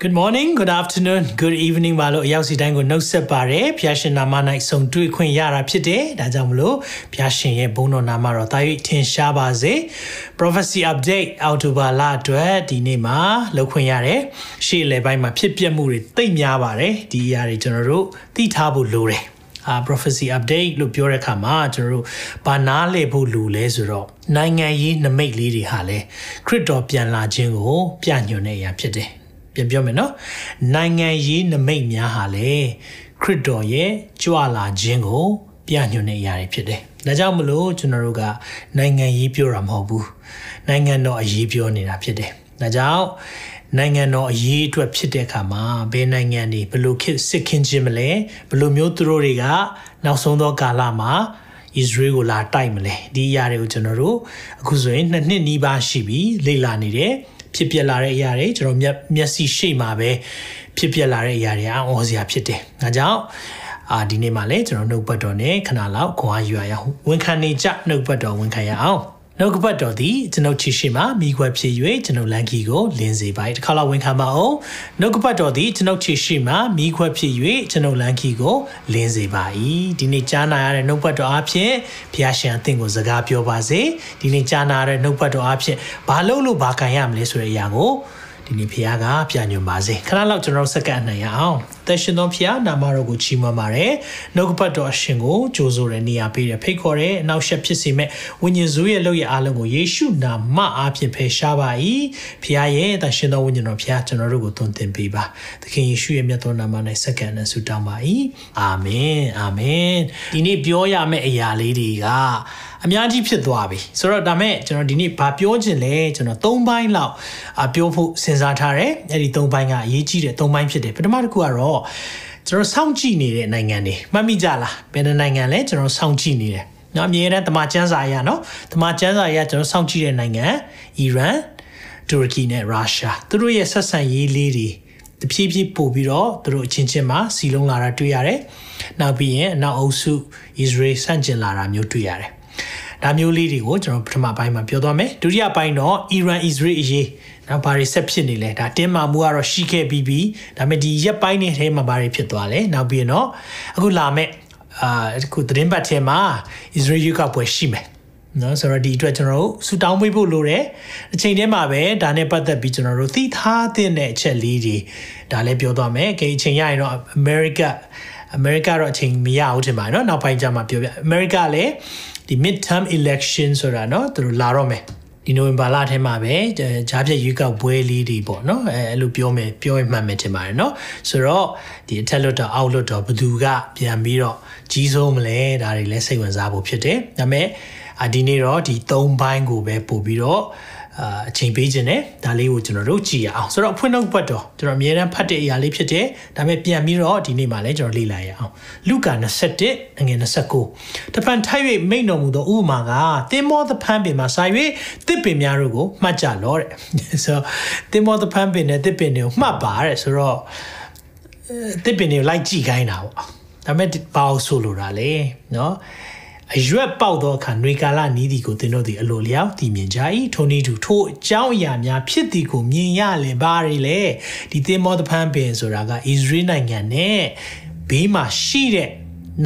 Good morning, good afternoon, good evening ပါလို့အရောက်စီတိုင်းကိုနှုတ်ဆက်ပါရယ်ဖျာရှင်နာမ၌ဆုံတွေ့ခွင့်ရတာဖြစ်တယ်ဒါကြောင့်မလို့ဖျာရှင်ရဲ့ဘုန်းတော်နာမတော်တာ၍ထင်ရှားပါစေ Prophecy update အောက်တိုဘာလအတွက်ဒီနေ့မှာလုပ်ခွင့်ရတယ်ရှေ့လေပိုင်းမှာဖြစ်ပျက်မှုတွေသိမ့်များပါတယ်ဒီအရာတွေကျွန်တော်တို့သိထားဖို့လိုတယ်အာ prophecy update လို့ပြောတဲ့အခါမှာကျွန်တော်တို့ဘာနားလည်ဖို့လူလဲဆိုတော့နိုင်ငံရေးနမိတ်လေးတွေဟာလဲခရစ်တော်ပြန်လာခြင်းကိုပြညွှန်တဲ့အရာဖြစ်တယ် ပြန်ပြောမယ်နော်နိုင်ငံရေးနမိတ်များဟာလေခရစ်တော်ရဲ့ကြွလာခြင်းကို ပြညွှန်တဲ့အရာတွေဖြစ်တယ်။ဒါကြောင့်မလို့ကျွန်တော်တို့ကနိုင်ငံရေးပြောတာမဟုတ်ဘူး။နိုင်ငံတော်အရေးပြောနေတာဖြစ်တယ်။ဒါကြောင့်နိုင်ငံတော်အရေးအတွက်ဖြစ်တဲ့အခါမှာဘယ်နိုင်ငံတွေဘယ်လိုစစ်ခင်းခြင်းမလဲဘယ်လိုမျိုးသူတို့တွေကနောက်ဆုံးသောကာလမှာဣသရေလကိုလာတိုက်မလဲဒီအရာတွေကိုကျွန်တော်တို့အခုဆိုရင်နှစ်နှစ်နီးပါးရှိပြီလေ့လာနေတယ်။ ဖြစ်ပျက်လာတဲ့အရာတွေကျွန်တော်မျက်မျက်စိရှိမှာပဲဖြစ်ပျက်လာတဲ့အရာတွေအံ့ဩစရာဖြစ်တယ်။ဒါကြောင့်အာဒီနေ့မှာလည်းကျွန်တော်နှုတ်ပတ်တော်နဲ့ခဏလောက်ခွန်အားယူရအောင်ဝန်ခံနေကြနှုတ်ပတ်တော်ဝန်ခံရအောင်။ နှုတ်ကပတ်တော်သည်ကျွန်ုပ်ချီရှိမှမိခွက်ဖြစ်၍ကျွန်ုပ်လန်ကီကိုလင်းစေပါ၏တစ်ခါလောက်ဝန်ခံပါအောင်နှုတ်ကပတ်တော်သည်ကျွန်ုပ်ချီရှိမှမိခွက်ဖြစ်၍ကျွန်ုပ်လန်ကီကိုလင်းစေပါ၏ဒီနေ့ကြားနာရတဲ့နှုတ်ပတ်တော်အဖြစ်ဘုရားရှင်အသင်ကိုစကားပြောပါစေဒီနေ့ကြားနာရတဲ့နှုတ်ပတ်တော်အဖြစ်ဘာလို့လို့ဘာခံရမလဲဆိုတဲ့အရာကိုဒီနေ့ဖခင်ကပြညွှန်ပါစေခဏလောက်ကျွန်တော်စက္ကန့်နိုင်ရအောင် သက်ရှင်သောဖခင်နာမတော်ကိုချီးမွမ်းပါတယ်နှုတ်ကပတ်တော်အရှင်ကိုကြိုးဆိုတဲ့နေရာပေးတယ်ဖိတ်ခေါ်တဲ့အနောက်ရှက်ဖြစ်စေမဲ့ဝိညာဉ်စုရဲ့လုပ်ရအားလုံးကိုယေရှုနာမအားဖြင့်ဖယ်ရှားပါ၏ဖခင်ရဲ့သက်ရှင်သောဝိညာဉ်တော်ဖခင်ကျွန်တော်တို့ကိုသွန်သင်ပေးပါသခင်ယေရှုရဲ့မြတ်သောနာမ၌စက္ကန့်နဲ့ဆုတောင်းပါ၏အာမင်အာမင်ဒီနေ့ပြောရမယ့်အရာလေးတွေကအများကြီးဖြစ်သွားပြီဆိုတော့ဒါမဲ့ကျွန်တော်ဒီနေ့ဘာပြောချင်လဲကျွန်တော်၃ဘိုင်းလောက်ပြောဖို့စဉ်းစားထားတယ်အဲ့ဒီ၃ဘိုင်းကအရေးကြီးတဲ့၃ဘိုင်းဖြစ်တယ်ပထမတစ်ခုကတော့ကျွန်တော်စောင့်ကြည့်နေတဲ့နိုင်ငံတွေမှတ်မိကြလားဘယ်နိုင်ငံလဲကျွန်တော်စောင့်ကြည့်နေတယ်နော်အမြဲတမ်းတမန်ကျန်းစာရနော်တမန်ကျန်းစာရကျွန်တော်စောင့်ကြည့်တဲ့နိုင်ငံအီရန်တူရကီနဲ့ရုရှားသူတို့ရဲ့ဆက်ဆံရေးလေးတွေတဖြည်းဖြည်းပို့ပြီးတော့သူတို့အချင်းချင်းမှာစီလုံးလာတာတွေ့ရတယ်။နောက်ပြီးရင်အနောက်အုပ်စုဣသရေလဆန့်ကျင်လာတာမျိုးတွေ့ရတယ်ဒါမျိုးလေးတွေကိုကျွန်တော်ပထမပိုင်းမှာပြောသွားမယ်ဒုတိယပိုင်းတော့ Iran Israel အရေး နော်ဘာတွေဆက်ဖြစ်နေလဲဒါတင်းမာမှုကတော့ရှိခဲ့ပြီးပြီဒါပေမဲ့ဒီရက်ပိုင်းတွေထဲမှာဘာတွေဖြစ်သွားလဲနောက်ပြီးတော့အခုလာမဲ့အာအခုသတင်းပတ်ထဲမှာအစ္စရေးယူကပွဲရှိမယ်နော်ဆိုတော့ဒီအတွက်ကျွန်တော်တို့ဆူတောင်းပေးဖို့လိုတယ်အချိန်တည်းမှာပဲဒါနဲ့ပတ်သက်ပြီးကျွန်တော်တို့သိထားတဲ့အချက်လေးတွေဒါလည်းပြောသွားမယ်ခင်အချိန်ရရင်တော့ America America တော့အချိန်မရဘူးထင်ပါတယ်နော်နောက်ပိုင်းကျမှပြောပြ America လည်းဒီ midterm election ဆိုတာနော်သူတို့လာတော့မယ် ဒီနိုဝင်ဘာလထဲမှာပဲဂျားပြည့်ရွေးကောက်ပွဲလေးတွေပေါ့နော်အဲအဲ့လိုပြောမယ်ပြောရင်မှတ်မယ်ထင်ပါတယ်နော်ဆိုတော့ဒီအထက်လွတ်တော်အောက်လွတ်တော်ဘသူကပြန်ပြီးတော့ကြီးစိုးမလဲဒါတွေလည်းစိတ်ဝင်စားဖို့ဖြစ်တယ်ဒါပေမဲ့ဒီနေ့တော့ဒီ၃ဘိုင်းကိုပဲပို့ပြီးတော့ အာအချိန်ပေးခြင်းနဲ့ဒါလေးကိုကျွန်တော်တို့ကြည့်ရအောင်ဆိုတော့ဖွင့်နှုတ်ပတ်တော့ကျွန်တော်အမြဲတမ်းဖတ်တဲ့အရာလေးဖြစ်တယ်ဒါပေမဲ့ပြန်ပြီးတော့ဒီနေ့မှလည်းကျွန်တော်လေ့လာရအောင်လူကာ21ငွေ29တပန်ထိုက်၍မိန့်တော်မူသောဥပမာကသင်မောသဖန်းပင်မှာစာ၍တစ်ပင်များတို့ကိုမှတ်ကြလောတဲ့ဆိုတော့သင်မောသဖန်းပင်နဲ့တစ်ပင်တွေကိုမှတ်ပါတဲ့ဆိုတော့တစ်ပင်တွေကိုလိုက်ကြည့်ခိုင်းတာပေါ့ဒါပေမဲ့ဘာလို့ဆိုလိုတာလဲเนาะ အရွက်ပေါက်သောအခါနှွေကာလနီးသည်ကိုသင်တို့သည်အလိုလျောက်တည်မြင်ကြ၏ထိုနည်းတူထိုအကြောင်းအရာများဖြစ်သည်ကိုမြင်ရလင်ပါရီလေဒီသင်မောသဖန်ပင်ဆိုတာကဣသရေလနိုင်ငံနဲ့ဘေးမှာရှိတဲ့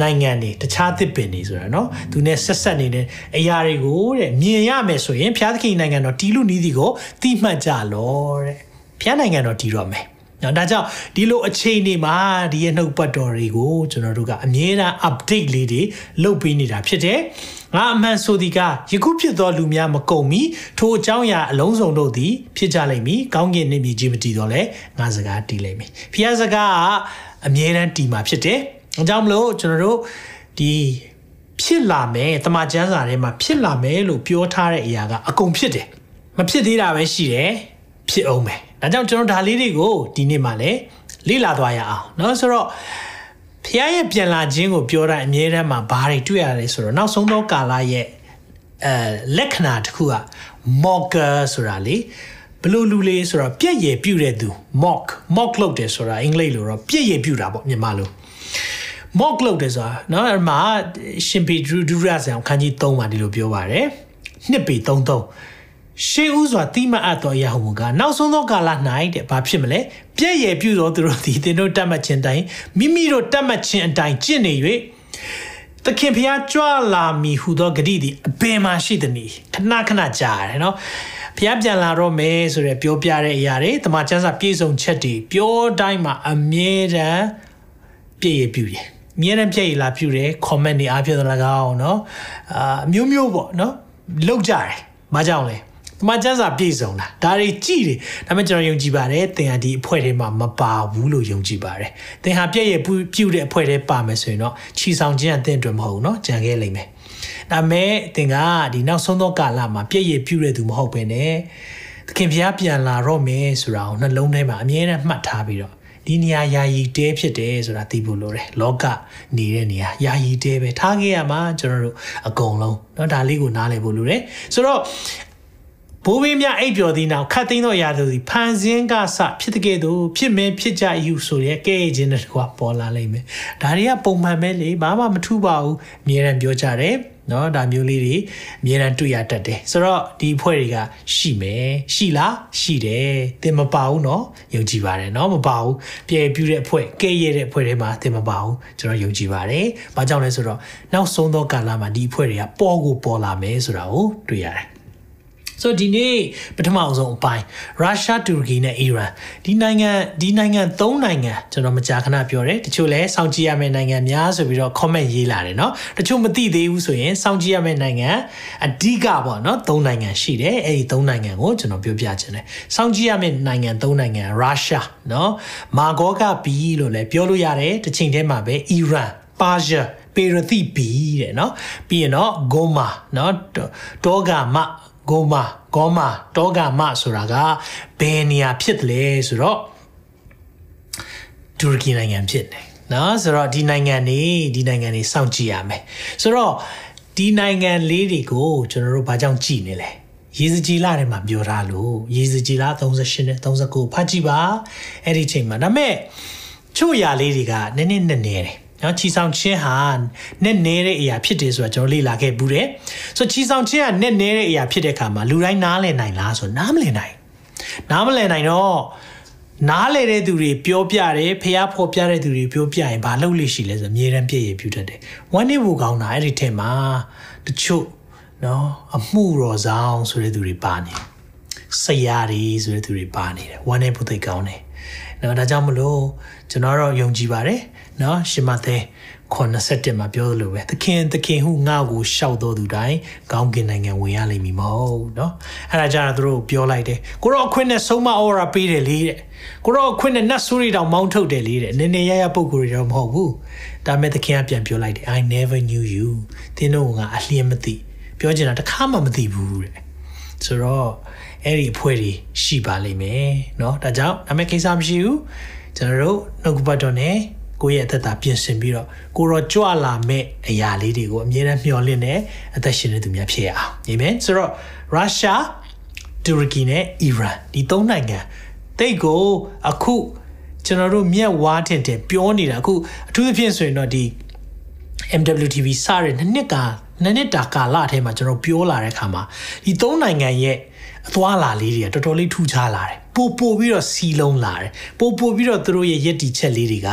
နိုင်ငံတွေတခြားသစ်ပင်တွေဆိုတာเนาะသူနဲ့ဆက်ဆက်နေတဲ့အရာတွေကိုတဲ့မြင်ရမယ်ဆိုရင်ဘုရားသခင်နိုင်ငံတော်တီးလူနီးသည်ကိုတိမှတ်ကြလောတဲ့ဘုရားနိုင်ငံတော်တီးတော့မယ် နော်ဒါကြောင့်ဒီလိုအခြေအနေမှာဒီရဲ့နှုတ်ပတ်တော်တွေကိုကျွန်တော်တို့ကအမြဲတမ်း update လေးတွေလုပ်ပေးနေတာဖြစ်တယ်ငါအမှန်ဆိုသည်ကယခုဖြစ်သောလူများမကုန်မီထိုအကြောင်းအရာအလုံးစုံတို့သည်ဖြစ်ကြလိမ့်မည်ကောင်းကင်နှင့်မြေကြီးမတည်တော့လဲငါစကားတည်လိမ့်မည်ဖျားစကားကအမြဲတမ်းတည်မှာဖြစ်တယ်အကြောင်းမလို့ကျွန်တော်တို့ဒီဖြစ်လာမယ်တမန်ကျမ်းစာထဲမှာဖြစ်လာမယ်လို့ပြောထားတဲ့အရာကအကုန်ဖြစ်တယ်မဖြစ်သေးတာပဲရှိတယ်ဖြစ်အောင်မယ် ဒါကြောင့်ကျွန်တော်ဒါလေးတွေကိုဒီနေ့မှလည်းလေ့လာသွားရအောင်เนาะဆိုတော့ဖះရဲ့ပြန်လာခြင်းကိုပြောတာအမြဲတမ်းမှာဘာတွေတွေ့ရလဲဆိုတော့နောက်ဆုံးသောကာလရဲ့အဲလက္ခဏာတစ်ခုက mocker ဆိုတာလေပ ဘလို့လူလေးဆိုတော့ပြက်ရည်ပြုတ်တဲ့သူ mock mock လုပ်တယ်ဆိုတာအင်္ဂလိပ်လိုတော့ပြက်ရည်ပြုတ်တာပေါ့မြန်မာလို mock လုပ်တယ်ဆိုတာเนาะအဲ့မှာရှင်ပေဒူဒူရဆန်ခန်းကြီး3မှာဒီလိုပြောပါတယ်နှစ်ပေ33 ရှေးဦးစွာတိမအပ်သောရာဟုကနောက်ဆုံးသောကာလ၌တဲ့ဘာဖြစ်မလဲပြည့်ရပြုသောသူတို့သည်သင်တို့တတ်မှတ်ခြင်းတိုင်မိမိတို့တတ်မှတ်ခြင်းအတိုင်းကျင့်နေ၍သခင်ဖျားကြွလာမည်ဟုသောဂတိသည်အပင်မှာရှိသည်ခဏခဏကြားရတယ်နော်ဖျားပြန်လာတော့မယ်ဆိုရယ်ပြောပြတဲ့အရာတွေတမန်ကျမ်းစာပြည့်စုံချက်တွေပြောတိုင်းမှာအမြဲတမ်းပြည့်ရပြုတယ်အမြဲတမ်းပြည့်ရလာပြုတယ် comment တွေအားဖြင့်လည်းကောင်းနော်အာမျိုးမျိုးပေါ့နော်လောက်ကြတယ်မကြောက်လဲ မှာကျန်းစာပြည့်စုံတာဒါတွေကြည့်တယ်ဒါပေမဲ့ကျွန်တော်ယုံကြည်ပါတယ်သင်ဟာဒီအဖွဲ့ထဲမှာမပါဘူးလို့ယုံကြည်ပါတယ်သင်ဟာပြည့်ရပြုတ်တဲ့အဖွဲ့ထဲပါမယ်ဆိုရင်တော့ခြီဆောင်ခြင်းအသင်အတွက်မဟုတ်ဘူးเนาะကြံခဲ့လိမ့်မယ်ဒါမဲ့သင်ကဒီနောက်ဆုံးသောကာလမှာပြည့်ရပြုတ်တဲ့သူမဟုတ်ဘဲနဲ့သခင်ဖျားပြန်လာတော့မယ်ဆိုတာကိုနှလုံးထဲမှာအမြဲတမ်းမှတ်ထားပြီးတော့ဒီနေရာယာယီတဲဖြစ်တယ်ဆိုတာသိဖို့လိုတယ်လောကနေတဲ့နေရာယာယီတဲပဲထားခဲ့ရမှာကျွန်တော်တို့အကုန်လုံးเนาะဒါလေးကိုနားလည်ဖို့လိုတယ်ဆိုတော့ ဘိုးဘေးများအိပ်ပျော်သည့်နောက်ခတ်သိမ်းသောအရာတို့သည်ဖန်ဆင်းကစဖြစ်တဲ့ကဲ့သို့ဖြစ်မင်းဖြစ်ကြယူဆိုရဲကဲ့ခြင်းတကွာပေါ်လာလိမ့်မယ်ဒါတွေကပုံမှန်ပဲလေဘာမှမထူးပါဘူးအမြဲတမ်းပြောကြတယ်เนาะဒါမျိုးလေးတွေအမြဲတမ်းတွေ့ရတတ်တယ်ဆိုတော့ဒီအဖွဲ့တွေကရှိမယ်ရှိလားရှိတယ်သင်မပါဘူးเนาะယုံကြည်ပါတယ်เนาะမပါဘူးပြေပြူတဲ့အဖွဲ့ကဲ့ရဲ့တဲ့အဖွဲ့တွေမှာသင်မပါဘူးကျွန်တော်ယုံကြည်ပါတယ်ဘာကြောင့်လဲဆိုတော့နောက်ဆုံးသောကာလမှာဒီအဖွဲ့တွေကပေါ်ကိုပေါ်လာမယ်ဆိုတာကိုတွေ့ရတယ် ဆိုဒီနေ့ပထမအဆုံးအပိုင်းရုရှားတူရကီနဲ့အီရန်ဒီနိုင်ငံဒီနိုင်ငံ၃နိုင်ငံကျွန်တော်မကြာခဏပြောတယ်တချို့လည်းစောင့်ကြည့်ရမယ့်နိုင်ငံများဆိုပြီးတော့ comment ရေးလာတယ်เนาะတချို့မသိသေးဘူးဆိုရင်စောင့်ကြည့်ရမယ့်နိုင်ငံအဓိကပေါ့เนาะ၃နိုင်ငံရှိတယ်အဲ့ဒီ၃နိုင်ငံကိုကျွန်တော်ပြောပြချင်တယ်စောင့်ကြည့်ရမယ့်နိုင်ငံ၃နိုင်ငံရုရှားเนาะမာဂောကဘီလို့လည်းပြောလို့ရတယ်တစ်ချိန်တည်းမှာပဲအီရန်ပါရှားပေရတိဘီတဲ့เนาะပြီးရင်တော့ဂိုမာเนาะတောဂါမ ဂိုမာဂေါမာတောဂမဆိုတာကဘယ်နေရာဖြစ်တယ်လဲဆိုတော့တူရကီနိုင်ငံဖြစ်တယ်နော်ဆိုတော့ဒီနိုင်ငံနေဒီနိုင်ငံနေစောင့်ကြည့်ရမယ်ဆိုတော့ဒီနိုင်ငံလေးတွေကိုကျွန်တော်တို့ဘာကြောင့်ကြည့်နေလဲရေစကြည်လာထဲမှာပြောထားလို့ရေစကြည်လာ38နဲ့39ဖတ်ကြည့်ပါအဲ့ဒီချိန်မှာဒါပေမဲ့ချို့ຢာလေးတွေကနည်းနည်းနည်းနေတယ် နော်ချီဆောင်ချင်းဟာနဲ့နေတဲ့အရာဖြစ်တယ်ဆိုတာကျွန်တော်လေ့လာခဲ့ဘူးတယ်ဆိုချီဆောင်ချင်းကနဲ့နေတဲ့အရာဖြစ်တဲ့အခါမှာလူတိုင်းနားလည်နိုင်လားဆိုနားမလည်နိုင်နားမလည်နိုင်တော့နားလေတဲ့သူတွေပြောပြတယ်ဖះဖော်ပြတဲ့သူတွေပြောပြရင်ဘာလုပ်လိမ့်ရှိလဲဆိုအမြဲတမ်းပြည့်ရပြူတတ်တယ်ဝမ်းနေဖို့ကောင်းတာအဲ့ဒီထဲမှာတချို့နော်အမှုတော်ဆောင်ဆိုတဲ့သူတွေပါနေဆရာတွေဆိုတဲ့သူတွေပါနေတယ်ဝမ်းနေဖို့သိကောင်းတယ် နော်ဒါကြောင့်မလို့ကျွန်တော်တော့ယုံကြည်ပါတယ်နော်ရှင်မသေး87မှာပြောသလိုပဲသခင်သခင်ဟုငါ့ကိုရှောက်တော်သူတိုင်းကောင်းကင်နိုင်ငံဝင်ရလိမ့်မည်မဟုတ်နော်အဲ့ဒါကြတော့သူတို့ပြောလိုက်တယ်ကိုတော့အခွင့်နဲ့ဆုံးမအော်ရာပေးတယ်လေတဲ့ကိုတော့အခွင့်နဲ့နတ်ဆိုးတွေတောင်မောင်းထုတ်တယ်လေတဲ့နည်းနည်းရရပုံကိုယ်တွေတော့မဟုတ်ဘူးဒါမဲ့သခင်ကပြန်ပြောလိုက်တယ် I never knew you သင်တို့ကအလျင်းမသိပြောချင်တာတခါမှမသိဘူးတဲ့ဆိုတော့ အဲ့ဒီအဖွဲ့တွေရှိပါလိမ့်မယ်เนาะဒါကြောင့်ဒါမဲ့ကိစ္စမရှိဘူးကျွန်တော်တို့နှုတ်ကပတ်တော်နဲ့ကိုယ့်ရဲ့အသက်တာပြင်ဆင်ပြီးတော့ကိုရောကြွလာမဲ့အရာလေးတွေကိုအမြဲတမ်းမျှော်လင့်နေအသက်ရှင်နေသူများဖြစ်ရအောင်အာမင်ဆိုတော့ရုရှားတူရကီနဲ့အီရန်ဒီသုံးနိုင်ငံတိတ်ကိုအခုကျွန်တော်တို့မြက်ဝါးထင်တယ်ပြောနေတာအခုအထူးသဖြင့်ဆိုရင်တော့ဒီ MWTV စတဲ့နှစ်နှစ်ကနှစ်နှစ်တာကာလအထဲမှာကျွန်တော်ပြောလာတဲ့အခါမှာဒီသုံးနိုင်ငံရဲ့ အသွားလာလေးတွေကတော်တော်လေးထူးခြားလာတယ်ပို့ပို့ပြီးတော့စီလုံးလာတယ်ပို့ပို့ပြီးတော့သူတို့ရဲ့ရည်တည်ချက်လေးတွေက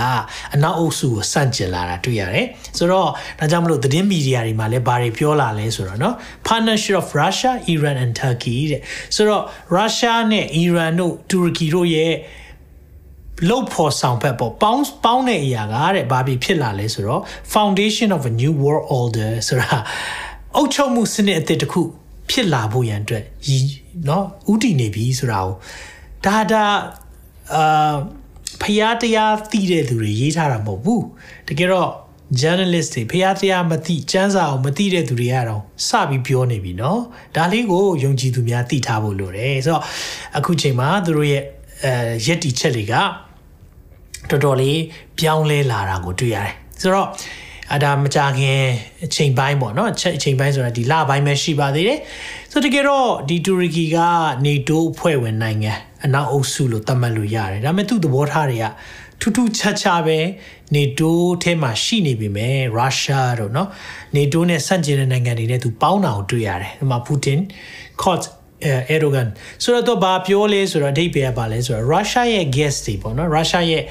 အနောက်အုပ်စုကိုစန့်ကျင်လာတာတွေ့ရတယ်ဆိုတော့ဒါကြောင့်မလို့သတင်းမီဒီယာတွေမှာလည်းဘာတွေပြောလာလဲဆိုတော့เนาะ partnership of Russia Iran and Turkey တဲ့ဆိုတော့ Russia နဲ့ Iran တို့ Turkey တို့ရဲ့လုတ်ဖို့ဆောင်ဖက်ပေါ့ပေါင်းပေါင်းတဲ့အရာကတဲ့ဘာဖြစ်ဖြစ်လာလဲဆိုတော့ foundation of a new world order ဆိုတာအုပ်ချုပ်မှုစနစ်အသစ်တစ်ခု ဖြစ်လာဖို့ရန်အတွက်เนาะဥတည်နေပြီဆိုတာကိုဒါဒါအာဖျားတရားသိတဲ့သူတွေရေးထားတာမဟုတ်ဘူးတကယ်တော့ journalist တွေဖျားတရားမသိစမ်းစာအောင်မသိတဲ့သူတွေကတော့စပြီးပြောနေပြီเนาะဒါလေးကိုယုံကြည်သူများသိထားဖို့လိုတယ်ဆိုတော့အခုချိန်မှာသူတို့ရဲ့အဲရက်တီချက်တွေကတော်တော်လေးပြောင်းလဲလာတာကိုတွေ့ရတယ်ဆိုတော့ အဒါမကြခင်အချိန်ပိုင်းပေါ့နော်အချိန်ပိုင်းဆိုတာဒီလပိုင်းပဲရှိပါသေးတယ်ဆိုတကယ်တော့ဒီတူရကီကနေတိုးအဖွဲ့ဝင်နိုင်ငံအနောက်အုပ်စုလို့သတ်မှတ်လို့ရတယ်ဒါပေမဲ့သူ့သဘောထားတွေကထူးထူးခြားခြားပဲနေတိုးထဲမှာရှိနေပြီမဲ့ရုရှားတို့เนาะနေတိုးနဲ့ဆန့်ကျင်တဲ့နိုင်ငံတွေနဲ့သူပေါင်းတာကိုတွေ့ရတယ်ဒီမှာပူတင် caught အဲဒိုဂန်ဆိုတော့ဘာပြောလဲဆိုတော့အဓိပ္ပာယ်ကဘာလဲဆိုတော့ရုရှားရဲ့ gas တွေပေါ့နော်ရုရှားရဲ့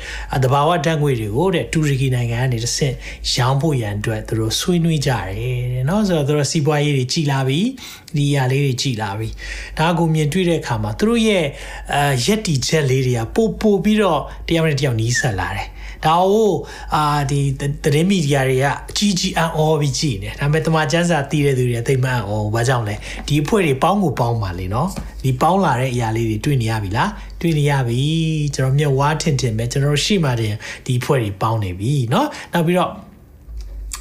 တဘာဝဓာတ်ငွေတွေကိုတဲ့တူရကီနိုင်ငံကနေတစ်ဆင့်ရောင်းဖို့ရန်အတွက်သူတို့ဆွေးနွေးကြတယ်တဲ့နော်ဆိုတော့သူတို့စီးပွားရေးတွေကြည်လာပြီဒီအရာလေးတွေကြည်လာပြီဒါကိုမြင်တွေ့တဲ့အခါမှာသူတို့ရဲ့အဲရက်တီချက်လေးတွေကပို့ပို့ပြီးတော့တယောက်နဲ့တယောက်နီးစပ်လာတယ် ဒါကိုအာဒီသတင်းမီဒီယာတွေကအကြီးကြီးအံ့ဩပြီးကြည့်နေဒါပေမဲ့တမချန်းစာတည်တဲ့သူတွေကသိမှန်ဩဘာကြောင့်လဲဒီအဖွဲ့တွေပေါင်းကိုပေါင်းပါလေနော်ဒီပေါင်းလာတဲ့အရာလေးတွေတွေ့နေရပြီလားတွေ့နေရပြီကျွန်တော်မျက်ဝါးထင်ထင်ပဲကျွန်တော်ရှိမှတင်ဒီအဖွဲ့တွေပေါင်းနေပြီเนาะနောက်ပြီးတော့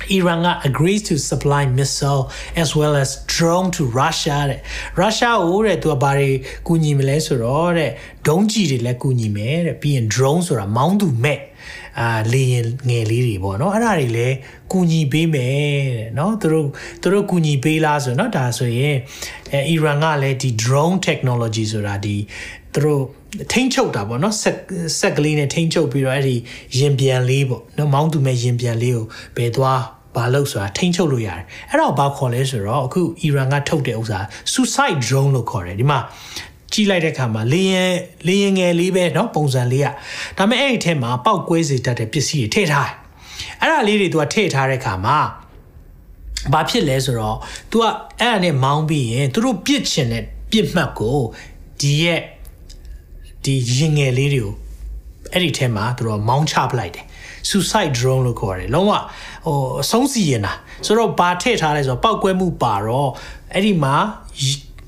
Iran agrees to supply missile as well as drone to Russia တဲ့ Russia ဟိုတဲ့သူကဘာတွေကူညီမလဲဆိုတော့တဲ့ဒုံးကျည်တွေလည်းကူညီမယ်တဲ့ပြီးရင် drone ဆိုတာမောင်းသူမဲ့ အာလေရင်ငယ်လေးတွေပေါ့နော်အဲ့ဒါတွေလည်းကူညီပေးမယ်တဲ့နော်သူတို့သူတို့ကူညီပေးလားဆိုတော့ဒါဆိုရင်အဲအီရန်ကလည်းဒီ drone technology ဆိုတာဒီသူတို့ထိန်းချုပ်တာပေါ့နော်ဆက်ဆက်ကလေးနဲ့ထိန်းချုပ်ပြီးတော့အဲ့ဒီရင်ပြန်လေးပေါ့နော်မောင်းသူမဲ့ရင်ပြန်လေးကိုဘယ်သွားဘာလို့ဆိုတာထိန်းချုပ်လို့ရတယ်အဲ့တော့ဘာခေါ်လဲဆိုတော့အခုအီရန်ကထုတ်တဲ့ဥစ္စာ suicide drone လို့ခေါ်တယ်ဒီမှာ ကြည့်လိုက်တဲ့အခါမှာလေရင်လေရင်ငယ်လေးပဲเนาะပုံစံလေးอ่ะဒါပေမဲ့အဲ့ဒီထဲမှာပောက်ကွဲစေတတ်တဲ့ပစ္စည်းတွေထည့်ထားတယ်အဲ့ဒါလေးတွေ तू ကထည့်ထားတဲ့အခါမှာဘာဖြစ်လဲဆိုတော့ तू ကအဲ့ဒါနဲ့မောင်းပြီးရင်သူတို့ပြစ်ချင်တဲ့ပြစ်မှတ်ကိုဒီရဲ့ဒီရင်ငယ်လေးတွေကိုအဲ့ဒီထဲမှာသူတို့မောင်းချပလိုက်တယ် suicide drone လို့ခေါ်တယ်လုံးဝဟိုအဆုံးစီရင်တာဆိုတော့ဘာထည့်ထားလဲဆိုတော့ပောက်ကွဲမှုပါတော့အဲ့ဒီမှာ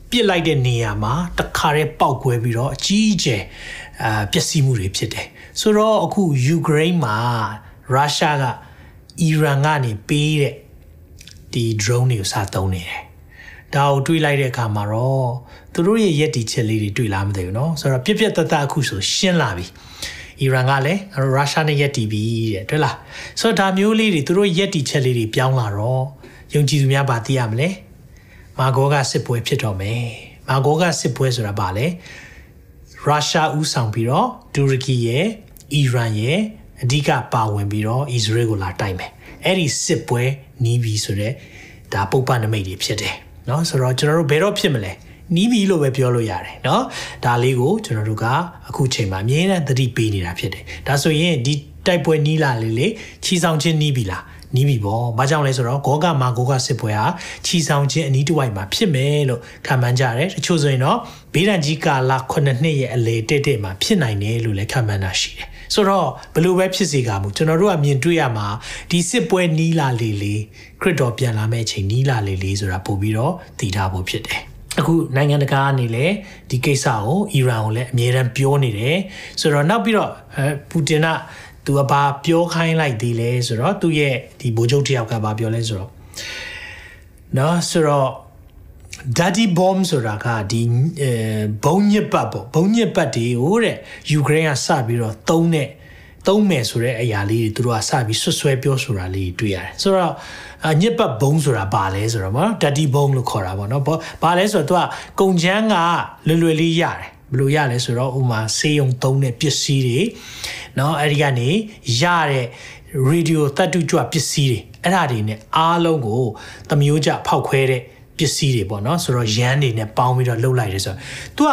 ပြစ်လိုက်တဲ့နေရာမှာတခါတည်းပောက်ကွဲပြီးတော့အကြီးအကျယ်အာပျက်စီးမှုတွေဖြစ်တယ်ဆိုတော့အခုယူကရိန်းမှာရုရှားကအီရန်ကနေပေးတဲ့ဒီ drone တွေကိုစသုံးနေတယ်ဒါကိုတွေးလိုက်တဲ့အခါမှာတော့သူတို့ရဲ့ရက်တီချက်လေးတွေတွေ့လားမသိဘူးเนาะဆိုတော့ပြက်ပြက်တတ်တအခုဆိုရှင်းလာပြီအီရန်ကလည်းရုရှားနဲ့ရက်တီပြီတဲ့တွေ့လားဆိုတော့ဒါမျိုးလေးတွေသူတို့ရက်တီချက်လေးတွေပြောင်းလာတော့ယုံကြည်သူများဗာသိရမလဲ မာဂောကစစ်ပွဲဖြစ်တော့မယ်မာဂောကစစ်ပွဲဆိုတာဘာလဲရုရှားဥဆောင်ပြီးတော့တူရကီရဲ့အီရန်ရဲ့အဓိကပါဝင်ပြီးတော့အစ္စရေးကိုလာတိုက်မယ်အဲ့ဒီစစ်ပွဲနီးပြီဆိုတော့ဒါပုပ္ပနမိတ်တွေဖြစ်တယ်เนาะဆိုတော့ကျွန်တော်တို့ဘယ်တော့ဖြစ်မလဲနီးပြီလို့ပဲပြောလို့ရတယ်เนาะဒါလေးကိုကျွန်တော်တို့ကအခုချိန်မှာအမြဲတမ်းသတိပေးနေတာဖြစ်တယ်ဒါဆိုရင်ဒီတိုက်ပွဲနီးလာလေလေချီဆောင်ချင်းနီးပြီလား နီးပြီပေါ့။ဘာကြောင့်လဲဆိုတော့ဂောကမာဂောကစစ်ပွဲဟာချီဆောင်ခြင်းအနီးတစ်ဝိုက်မှာဖြစ်မယ်လို့ခံမှန်းကြတယ်။တချို့ဆိုရင်တော့ဘေးဒဏ်ကြီးကာလ9နှစ်ရဲ့အလေတက်တက်မှာဖြစ်နိုင်တယ်လို့လည်းခံမှန်းတာရှိတယ်။ဆိုတော့ဘလို့ပဲဖြစ်စေကမူကျွန်တော်တို့ကမြင်တွေ့ရမှာဒီစစ်ပွဲနီးလာလေလေခရစ်တော်ပြန်လာမယ့်အချိန်နီးလာလေလေဆိုတာပို့ပြီးတော့တည်ထားဖို့ဖြစ်တယ်။အခုနိုင်ငံတကာကနေလည်းဒီကိစ္စကိုအီရန်ကိုလည်းအမြဲတမ်းပြောနေတယ်ဆိုတော့နောက်ပြီးတော့ပူတင်က သူကဘာပြောခိုင်းလိုက်သေးလဲဆိုတော့သူ့ရဲ့ဒီဗိုလ်ချုပ်တယောက်ကဘာပြောလဲဆိုတော့နော်ဆိုတော့ daddy bomb ဆိုတာကဒီအဲဘုံညစ်ပတ်ပေါ့ဘုံညစ်ပတ်တွေကိုတဲ့ယူကရိန်းကစပြီးတော့သုံးတဲ့သုံးမယ်ဆိုတဲ့အရာလေးတွေသူတို့ကစပြီးဆွဆွဲပြောဆိုတာလေးတွေ့ရတယ်ဆိုတော့ညစ်ပတ်ဘုံဆိုတာဘာလဲဆိုတော့ဗောနော် daddy bomb လို့ခေါ်တာဗောနော်ဘာလဲဆိုတော့သူကကုံချမ်းကလွယ်လွယ်လေးရတယ် ဘယ်လိုရလဲဆိုတော့ဥမာဆေးရုံသုံးတဲ့ပစ္စည်းတွေเนาะအဲ့ဒီကနေရတဲ့ရေဒီယိုတတ်တူကြွပစ္စည်းတွေအဲ့ဒါတွေ ਨੇ အားလုံးကိုသမျိုးကြဖောက်ခွဲတဲ့ပစ္စည်းတွေပေါ့နော်ဆိုတော့ရန်တွေနဲ့ပေါင်းပြီးတော့လှုပ်လိုက်တယ်ဆိုတော့ तू က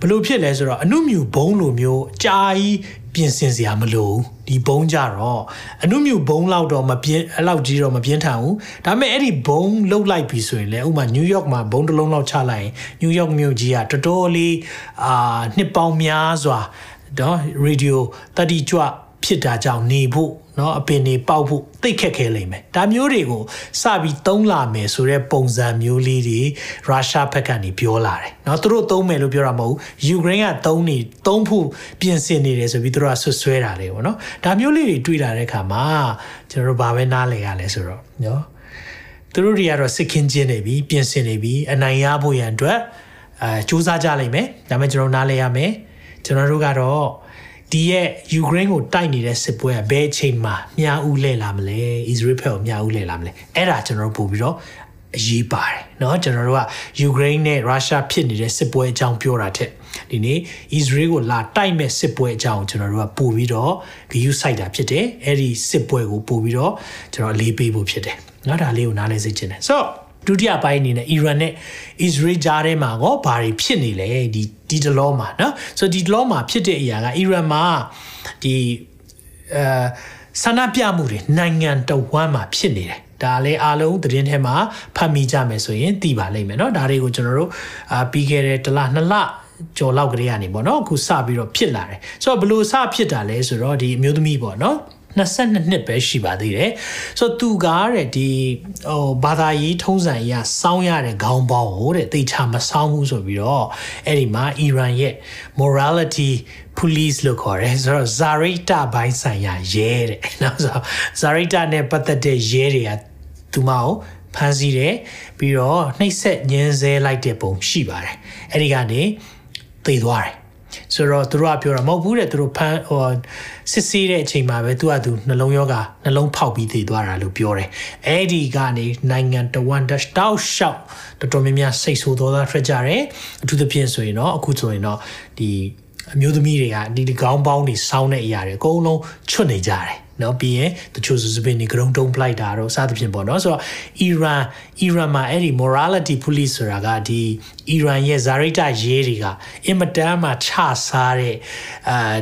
ဘလို့ဖြစ်လဲဆိုတော့အနုမြူဘုံလိုမျိုးအကြာကြီး ပြင်ဆင်စရာမလိုဘူးဒီဘုံကြတော့အနုမြူဘုံလောက်တော့မပြင်းအဲ့လောက်ကြီးတော့မပြင်းထန်ဘူးဒါပေမဲ့အဲ့ဒီဘုံလှုပ်လိုက်ပြီဆိုရင်လေဥမာနယူးယောက်မှာဘုံတစ်လုံးလောက်ချလိုက်ရင်နယူးယောက်မြို့ကြီးကတော်တော်လေးအာနှစ်ပေါင်းများစွာတော့ရေဒီယိုတတိကြွ ဖြစ်တာကြောင့်နေဖို့เนาะအပင်တွေပေါက်ဖို့သိခက်ခဲလိမ့်မယ်ဒါမျိုးတွေကိုစပြီးသုံးလာမယ်ဆိုတဲ့ပုံစံမျိုးလေးတွေရုရှားဘက်ကနေပြောလာတယ်เนาะသူတို့သုံးမယ်လို့ပြောတာမဟုတ်ဘူးယူကရိန်းကသုံးနေသုံးဖို့ပြင်ဆင်နေတယ်ဆိုပြီးသူတို့ကဆွဆွဲတာလေပေါ့နော်ဒါမျိုးလေးတွေတွေ့လာတဲ့အခါမှာကျွန်တော်တို့ဘာပဲနားလည်ရလဲဆိုတော့เนาะသူတို့တွေကတော့စစ်ခင်းချင်းနေပြီပြင်ဆင်နေပြီအနိုင်ရဖို့ရန်အတွက်အဲစူးစမ်းကြလိမ့်မယ်ဒါပေမဲ့ကျွန်တော်နားလည်ရမယ်ကျွန်တော်တို့ကတော့ ဒီရဲ့ယူကရိန်းကိုတိုက်နေတဲ့စစ်ပွဲကဘယ်အချိန်မှာမြားဦးလဲလာမလဲအစ္စရေးဘက်ကိုမြားဦးလဲလာမလဲအဲ့ဒါကျွန်တော်တို့ပို့ပြီးတော့အရေးပါတယ်เนาะကျွန်တော်တို့ကယူကရိန်းနဲ့ရုရှားဖြစ်နေတဲ့စစ်ပွဲအကြောင်းပြောတာတဲ့ဒီနေ့အစ္စရေးကိုလာတိုက်မဲ့စစ်ပွဲအကြောင်းကျွန်တော်တို့ကပို့ပြီးတော့ဂယုစိုက်တာဖြစ်တယ်အဲ့ဒီစစ်ပွဲကိုပို့ပြီးတော့ကျွန်တော်လေးပေးဖို့ဖြစ်တယ်เนาะဒါလေးကိုနားလည်စေချင်တယ်ဆိုတော့ ဒုတိယပိုင်းအနေနဲ့အီရန်နဲ့အစ္စရေးကြားထဲမှာကောဘာတွေဖြစ်နေလဲဒီဒီဒလောမှာเนาะဆိုတော့ဒီဒလောမှာဖြစ်တဲ့အရာကအီရန်မှာဒီအဲဆန္ဒပြမှုတွေနိုင်ငံတော်ဝမ်းမှာဖြစ်နေတယ်ဒါလည်းအားလုံးသတင်းထဲမှာဖတ်မိကြမယ်ဆိုရင်သိပါလိမ့်မယ်เนาะဒါတွေကိုကျွန်တော်တို့အာပြီးခဲ့တဲ့တစ်လနှစ်လကျော်လောက်ကလေးကနေပေါ့နော်အခုစပြီးတော့ဖြစ်လာတယ်ဆိုတော့ဘလို့စဖြစ်တာလဲဆိုတော့ဒီအမျိုးသမီးပေါ့နော် 22နှစ်ပဲရှိပါသေးတယ်ဆိုတော့သူကတဲ့ဒီဟိုဘာသာရေးထုံးစံအရစောင်းရတဲ့ခေါင်းပေါင်းကိုတဲ့တေချာမစောင်းဘူးဆိုပြီးတော့အဲ့ဒီမှာ Iran ရဲ့ morality police လို့ခေါ်တယ်ဆိုတော့ Zarita ဘိုင်းဆိုင်ရာရဲတဲ့နော်ဆိုတော့ Zarita နဲ့ပတ်သက်တဲ့ရဲတွေကသူမကိုဖမ်းဆီးတယ်ပြီးတော့နှိပ်စက်ညှင်းဆဲလိုက်တဲ့ပုံရှိပါတယ်အဲ့ဒီကနေသေသွားတယ် ဆိုတော့သူတို့ကပြောတာမဟုတ်ဘူးတဲ့သူတို့ဖမ်းဟိုစစ်ဆေးတဲ့အချိန်မှာပဲသူကသူနှလုံးရောဂါနှလုံးဖောက်ပြီးသေသွားတာလို့ပြောတယ်အဲ့ဒီကနေနိုင်ငံတဝန်ဒက်တောက်ရှောက်တော်တော်များများစိတ်ဆိုးသောသားထွက်ကြတယ်အထူးသဖြင့်ဆိုရင်တော့အခုဆိုရင်တော့ဒီအမျိုးသမီးတွေကဒီကောင်းပေါင်းတွေစောင်းတဲ့အရာတွေအကုန်လုံးချွတ်နေကြတယ် နော်ပြီးရင်တချို့စပင်းတွေ ground down ပလိုက်တာတော့စသဖြင့်ပေါ့နော်ဆိုတော့ Iran Iran မှာအဲ့ဒီ morality police ဆိုတာကဒီ Iran ရဲ့ Zarita ရေးတွေကအင်မတန်မှချစားတဲ့အာ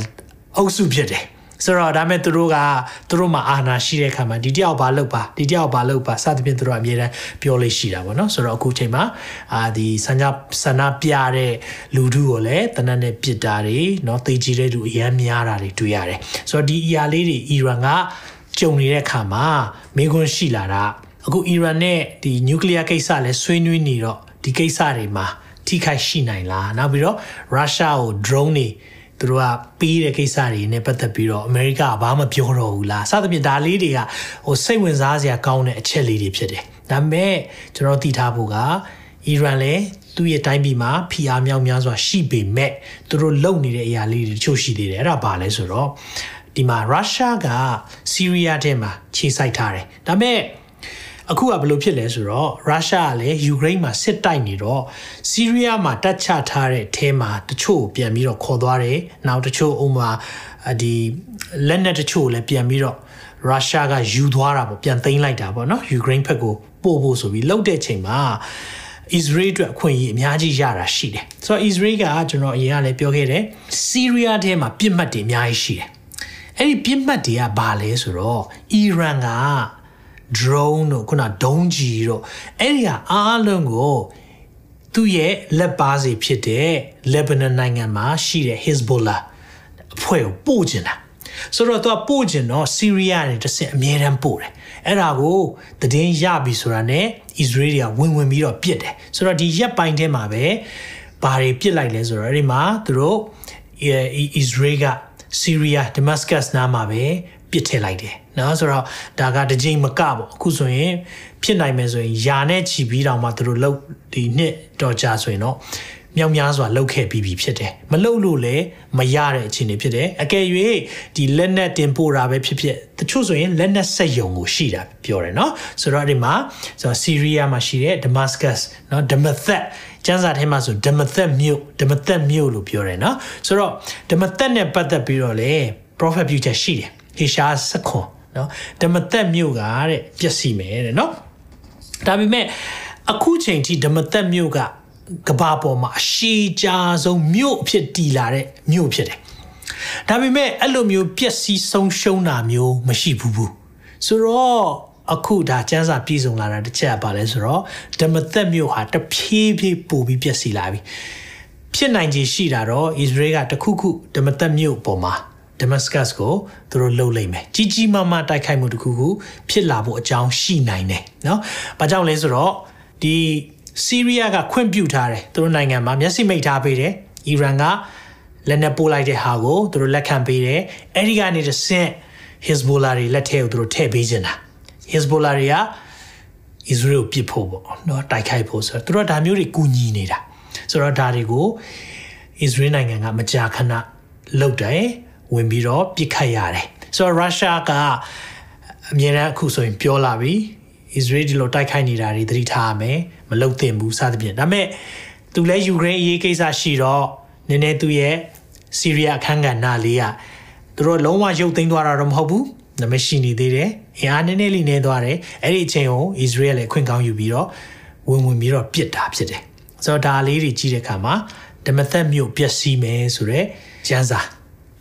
အုပ်စုဖြစ်တယ် ဆိုတော့ဒါမဲ့သူတို့ကသူတို့မှာအာဏာရှိတဲ့ခါမှာဒီတယောက်ဘာလုပ်ပါဒီတယောက်ဘာလုပ်ပါစသဖြင့်သူတို့အမြဲတမ်းပြောလို့ရှိတာပေါ့နော်ဆိုတော့အခုချိန်မှာအာဒီဆန္ဒဆန္ဒပြတဲ့လူထုကိုလည်းတနက်နဲ့ပြစ်တာတွေเนาะသိကြည့်တဲ့လူအများများတာတွေတွေ့ရတယ်ဆိုတော့ဒီအရာလေးတွေအီရန်ကကြုံနေတဲ့ခါမှာမိခွန်းရှိလာတာအခုအီရန်နဲ့ဒီနျူကလ িয়ার ကိစ္စလည်းဆွေးနွေးနေတော့ဒီကိစ္စတွေမှာထိခိုက်ရှိနိုင်လားနောက်ပြီးတော့ရုရှားကို drone တွေ သူတို့ကပေးတဲ့ကိစ္စတွေနဲ့ပတ်သက်ပြီးတော့အမေရိကကဘာမှပြောတော့ဘူးလားစသဖြင့်ဒါလေးတွေကဟိုစိတ်ဝင်စားစရာကောင်းတဲ့အချက်လေးတွေဖြစ်တယ်ဒါပေမဲ့ကျွန်တော်သိထားဖို့ကအီရန်လည်းသူ့ရဲ့တိုင်းပြည်မှာဖိအားမြောက်များစွာရှိပေမဲ့သူတို့လုပ်နေတဲ့အရာလေးတွေတချို့ရှိသေးတယ်အဲ့ဒါဘာလဲဆိုတော့ဒီမှာရုရှားကဆီးရီးယားထဲမှာခြေစိုက်ထားတယ်ဒါပေမဲ့ အခုကဘယ်လိုဖြစ်လဲဆိုတော့ရုရှားကလည်းယူကရိန်းမှာစစ်တိုက်နေတော့ဆီးရီးယားမှာတပ်ချထားတဲ့အထဲမှာတချို့ပြန်ပြီးတော့ခေါ်သွားတယ်။နောက်တချို့ဥမာဒီလက်နက်တချို့လည်းပြန်ပြီးတော့ရုရှားကယူသွားတာပေါ့ပြန်သိမ်းလိုက်တာပေါ့နော်ယူကရိန်းဘက်ကိုပို့ဖို့ဆိုပြီးလှုပ်တဲ့ချိန်မှာ Israel အတွက်အခွင့်အရေးအများကြီးရတာရှိတယ်။ဆိုတော့ Israel ကကျွန်တော်အရင်ကလည်းပြောခဲ့တယ်စီးရီးယားထဲမှာပြစ်မှတ်တွေအများကြီးရှိတယ်။အဲ့ဒီပြစ်မှတ်တွေကဘာလဲဆိုတော့အီရန်က drone တို့ခုနဒုံးကြီးတို့အဲ့ဒီဟာအားလုံးကိုသူ့ရဲ့လက်ပါစီဖြစ်တဲ့ Lebanon နိုင်ငံမှာရှိတဲ့ Hezbollah အဖွဲ့ကိုပို့ကျင်တာဆိုတော့သူကပို့ကျင်တော့ Syria နဲ့တစ်ဆင့်အမြဲတမ်းပို့တယ်အဲ့ဒါကိုတည်င်းရပြီဆိုတာနဲ့ Israel တွေကဝင်ဝင်ပြီးတော့ပြစ်တယ်ဆိုတော့ဒီရက်ပိုင်းထဲမှာပဲဘာတွေပြစ်လိုက်လဲဆိုတော့အဲ့ဒီမှာသူတို့ Israel က Syria Damascus နားမှာပဲ ပစ်ထည့်လိုက်တယ်နော်ဆိုတော့ဒါကတစ်ချိန်မကပေါ့အခုဆိုရင်ဖြစ်နိုင်မယ်ဆိုရင်ယာနဲ့ချီပြီးတောင်မှသူတို့လှုပ်ဒီနှစ်တော့ကြာဆိုရင်တော့မြောက်များစွာလှုပ်ခဲ့ပြီးပြီဖြစ်တယ်မလှုပ်လို့လည်းမရတဲ့အခြေအနေဖြစ်တယ်အကယ်၍ဒီလက်နက်တင်ပို့တာပဲဖြစ်ဖြစ်တချို့ဆိုရင်လက်နက်ဆက်ယုံကိုရှိတာပြောတယ်နော်ဆိုတော့ဒီမှာဆိုတော့ဆီးရီးယားမှာရှိတဲ့ Damascus နော် Damascus ကျမ်းစာထဲမှာဆို Damascus မြို့ Damascus မြို့လို့ပြောတယ်နော်ဆိုတော့ Damascus နဲ့ပတ်သက်ပြီးတော့လေ prophet ပြုချက်ရှိတယ် ဟေရှာစခွန်နော်ဓမ္မသက်မြို့ကတဲ့ပျက်စီးမယ်တဲ့နော်ဒါပေမဲ့အခုချိန်ထိဓမ္မသက်မြို့ကကဘာပေါ်မှာအရှိကြဆုံးမြို့အဖြစ်တည်လာတဲ့မြို့ဖြစ်တယ်ဒါပေမဲ့အဲ့လိုမျိုးပျက်စီးဆုံးရှုံးတာမျိုးမရှိဘူးဘူးဆိုတော့အခုဒါစံစာပြည်စုံလာတာတစ်ချက်ပါလဲဆိုတော့ဓမ္မသက်မြို့ဟာတဖြည်းဖြည်းပိုပြီးပျက်စီးလာပြီဖြစ်နိုင်ခြေရှိတာတော့ Israel ကတခုခုဓမ္မသက်မြို့ပေါ်မှာ Damascus ကိုသူတို့လှုပ်လိုက်မယ်ကြီးကြီးမားမားတိုက်ခိုက်မှုတစ်ခုခုဖြစ်လာဖို့အကြောင်းရှိနိုင်တယ်เนาะဘာကြောင့်လဲဆိုတော့ဒီဆီးရီးယားကခွင့်ပြုထားတယ်သူတို့နိုင်ငံမှာမျက်စိမိတ်ထားပေးတယ်အီရန်ကလက်နက်ပို့လိုက်တဲ့ဟာကိုသူတို့လက်ခံပေးတယ်အဲ့ဒီကနေတဆင့် Hezbollah တွေလက်ထဲကိုသူတို့ထည့်ပေးနေတာ Hezbollah တွေက Israel ပြစ်ဖို့ပေါ့เนาะတိုက်ခိုက်ဖို့ဆိုတော့သူတို့ဒါမျိုးတွေကူညီနေတာဆိုတော့ဒါတွေကို Israel နိုင်ငံကမကြာခဏလုပ်တယ် ဝဝင်ပြီးတော့ပြစ်ခတ်ရတယ်ဆိုတော့ရုရှားကအမြဲတမ်းအခုဆိုရင်ပြောလာပြီအစ္စရေးဒီလိုတိုက်ခိုက်နေတာတွေသတိထားရမယ်မလုပ်သင့်ဘူးစသဖြင့်ဒါပေမဲ့သူလည်းယူကရိန်းအရေးကိစ္စရှိတော့နည်းနည်းသူရဲ့ဆီးရီးယားအခန်းကဏ္ဍလေးကသူတို့လုံးဝရုပ်သိမ်းသွားတာတော့မဟုတ်ဘူးဒါပေမဲ့ရှိနေသေးတယ်အင်အားနည်းနည်းလေးနေသွားတယ်အဲ့ဒီအချိန်ကိုအစ္စရေးလည်းခွင့်ကောင်းယူပြီးတော့ဝင်ဝင်ပြီးတော့ပြစ်တာဖြစ်တယ်ဆိုတော့ဒါလေးတွေကြည့်တဲ့အခါမှာဓမ္မသက်မြို့ပျက်စီးမယ်ဆိုတော့ကျန်းစာ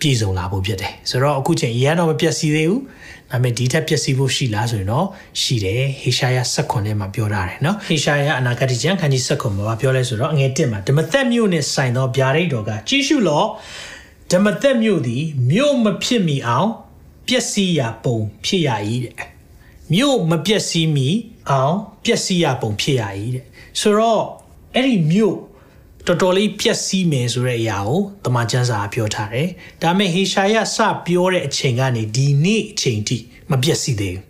ပြည်စုံလာဖို့ဖြစ်တယ်ဆိုတော့အခုချိန်ရန်တော့မပျက်စီးသေးဘူးဒါပေမဲ့ဒီထက်ပျက်စီးဖို့ရှိလားဆိုရင်တော့ရှိတယ်ဟေရှာယ16ထဲမှာပြောထားတယ်နော်ဟေရှာယအနာဂတ်ကျမ်းခန်းကြီး16မှာပြောလဲဆိုတော့အငယ်1မှာဓမ္မသက်မြို့နဲ့ဆိုင်သောဗျာဒိတ်တော်ကကြီးရှုလောဓမ္မသက်မြို့သည်မြို့မဖြစ်မီအောင်ပျက်စီးရာပုံဖြစ်ရ၏တဲ့မြို့မပျက်စီးမီအောင်ပျက်စီးရာပုံဖြစ်ရ၏တဲ့ဆိုတော့အဲ့ဒီမြို့ တော်တော်လေးပြက်စီးမယ်ဆိုတဲ့အရာကိုတမန်ကျမ်းစာပြောထားတယ်။ဒါပေမဲ့ဟေရှာယစပြောတဲ့အချိန်ကနေဒီနေ့အချိန်ထိမပြက်စီးသေးဘူး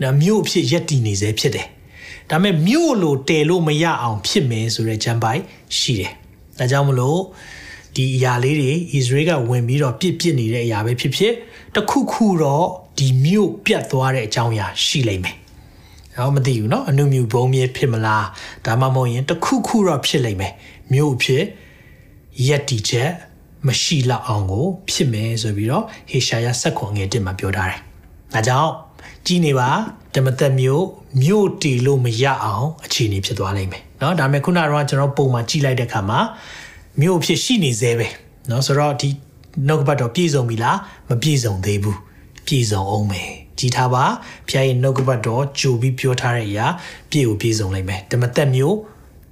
။ဒါမြို့အဖြစ်ရက်တည်နေစေဖြစ်တယ်။ဒါပေမဲ့မြို့လိုတည်လို့မရအောင်ဖြစ်မယ်ဆိုတဲ့ကျမ်းပိုက်ရှိတယ်။ဒါကြောင့်မလို့ဒီအရာလေးတွေဣသရေလကဝင်ပြီးတော့ပြစ်ပြစ်နေတဲ့အရာပဲဖြစ်ဖြစ်တခုခုတော့ဒီမြို့ပြတ်သွားတဲ့အကြောင်းအရာရှိလိမ့်မယ်။ တော့မသိဘူးเนาะအနုမြူဘုံမြေဖြစ်မလားဒါမှမဟုတ်ရင်တခုခုတော့ဖြစ်လိမ့်မယ်မြို့ဖြစ်ရက်တီချက်မရှိလောက်အောင်ကိုဖြစ်မယ်ဆိုပြီးတော့ဟေရှာယဆက်ခွန်ငယ်တစ်မှာပြောထားတယ်။ဒါကြောင့်ကြီးနေပါဓမ္မသက်မြို့မြို့တီလို့မရအောင်အခြေအနေဖြစ်သွားလိမ့်မယ်။เนาะဒါပေမဲ့ခုနကတော့ကျွန်တော်ပုံမှန်ကြည့်လိုက်တဲ့အခါမှာမြို့ဖြစ်ရှိနေသေးပဲ။เนาะဆိုတော့ဒီနှုတ်ကပတ်တော်ပြည့်စုံပြီလားမပြည့်စုံသေးဘူး။ပြည့်စုံအောင်မယ်။ ကြည်ထားပါဖျားရဲ့နှုတ်ကပတ်တော်ကြိုပြီးပြောထားတဲ့အရာပြည့်ကိုပြည့်စုံလိုက်မယ်ဓမ္မသက်မျိုး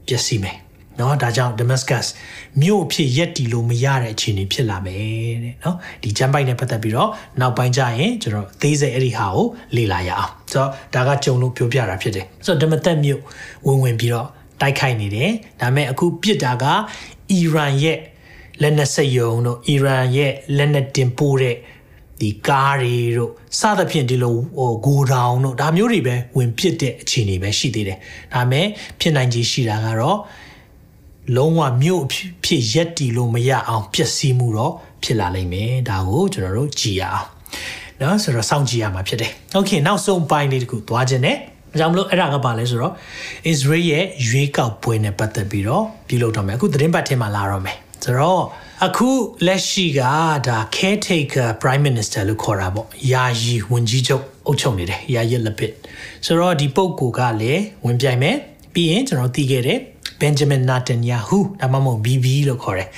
ပျက်စီးမယ်နော်ဒါကြောင့် Damascus မြို့အဖြစ်ရက်တီလို့မရတဲ့အခြေအနေဖြစ်လာမယ်တဲ့နော်ဒီကျမ်းပိုက်နဲ့ပတ်သက်ပြီးတော့နောက်ပိုင်းကျရင်ကျွန်တော်သေးစေအဲ့ဒီဟာကိုလေ့လာရအောင်ဆိုတော့ဒါကကြုံလို့ပြောပြတာဖြစ်တယ်ဆိုတော့ဓမ္မသက်မြို့ဝင်ဝင်ပြီးတော့တိုက်ခိုက်နေတယ်ဒါပေမဲ့အခုပြစ်တာကအီရန်ရဲ့လက်နက်စက်ယုံတို့အီရန်ရဲ့လက်နက်တင်ပို့တဲ့ ဒီကားတွေတို့စသဖြင့်ဒီလိုဟိုဂိုဒေါင်တို့ဒါမျိုးတွေပဲဝင်ဖြစ်တဲ့အခြေအနေပဲရှိသေးတယ်။ဒါပေမဲ့ဖြစ်နိုင်ခြေရှိတာကတော့လုံးဝမြို့ဖြစ်ရက်တီလို့မရအောင်ပျက်စီးမှုတော့ဖြစ်လာလိမ့်မယ်။ဒါကိုကျွန်တော်တို့ကြည်ရအောင်။နော်ဆိုတော့စောင့်ကြည့်ရမှာဖြစ်တယ်။ Okay နောက်ဆုံးပိုင်းလေးတခုသွားခြင်းနဲ့အကြောင်းမလို့အဲ့ဒါကပါလဲဆိုတော့ Israel ရဲ့ရွေးကောက်ပွဲနဲ့ပတ်သက်ပြီးတော့ပြုလုပ်တော့မယ်အခုသတင်းပတ်ထဲမှာလာတော့မယ် ဆိုတော့အခုလက်ရှိကဒါ caretaker prime minister လို့ခေါ်တာပေါ့ယာယီဝန်ကြီးချုပ်အုပ်ချုပ်နေတယ်ယာယီလက်ပစ်ဆိုတော့ဒီပုဂ္ဂိုလ်ကလည်းဝင်ပြိုင်မယ်ပြီးရင်ကျွန်တော်သိခဲ့တယ် Benjamin Netanyahu ဒါမှမဟုတ် BB လို့ခေါ်တယ်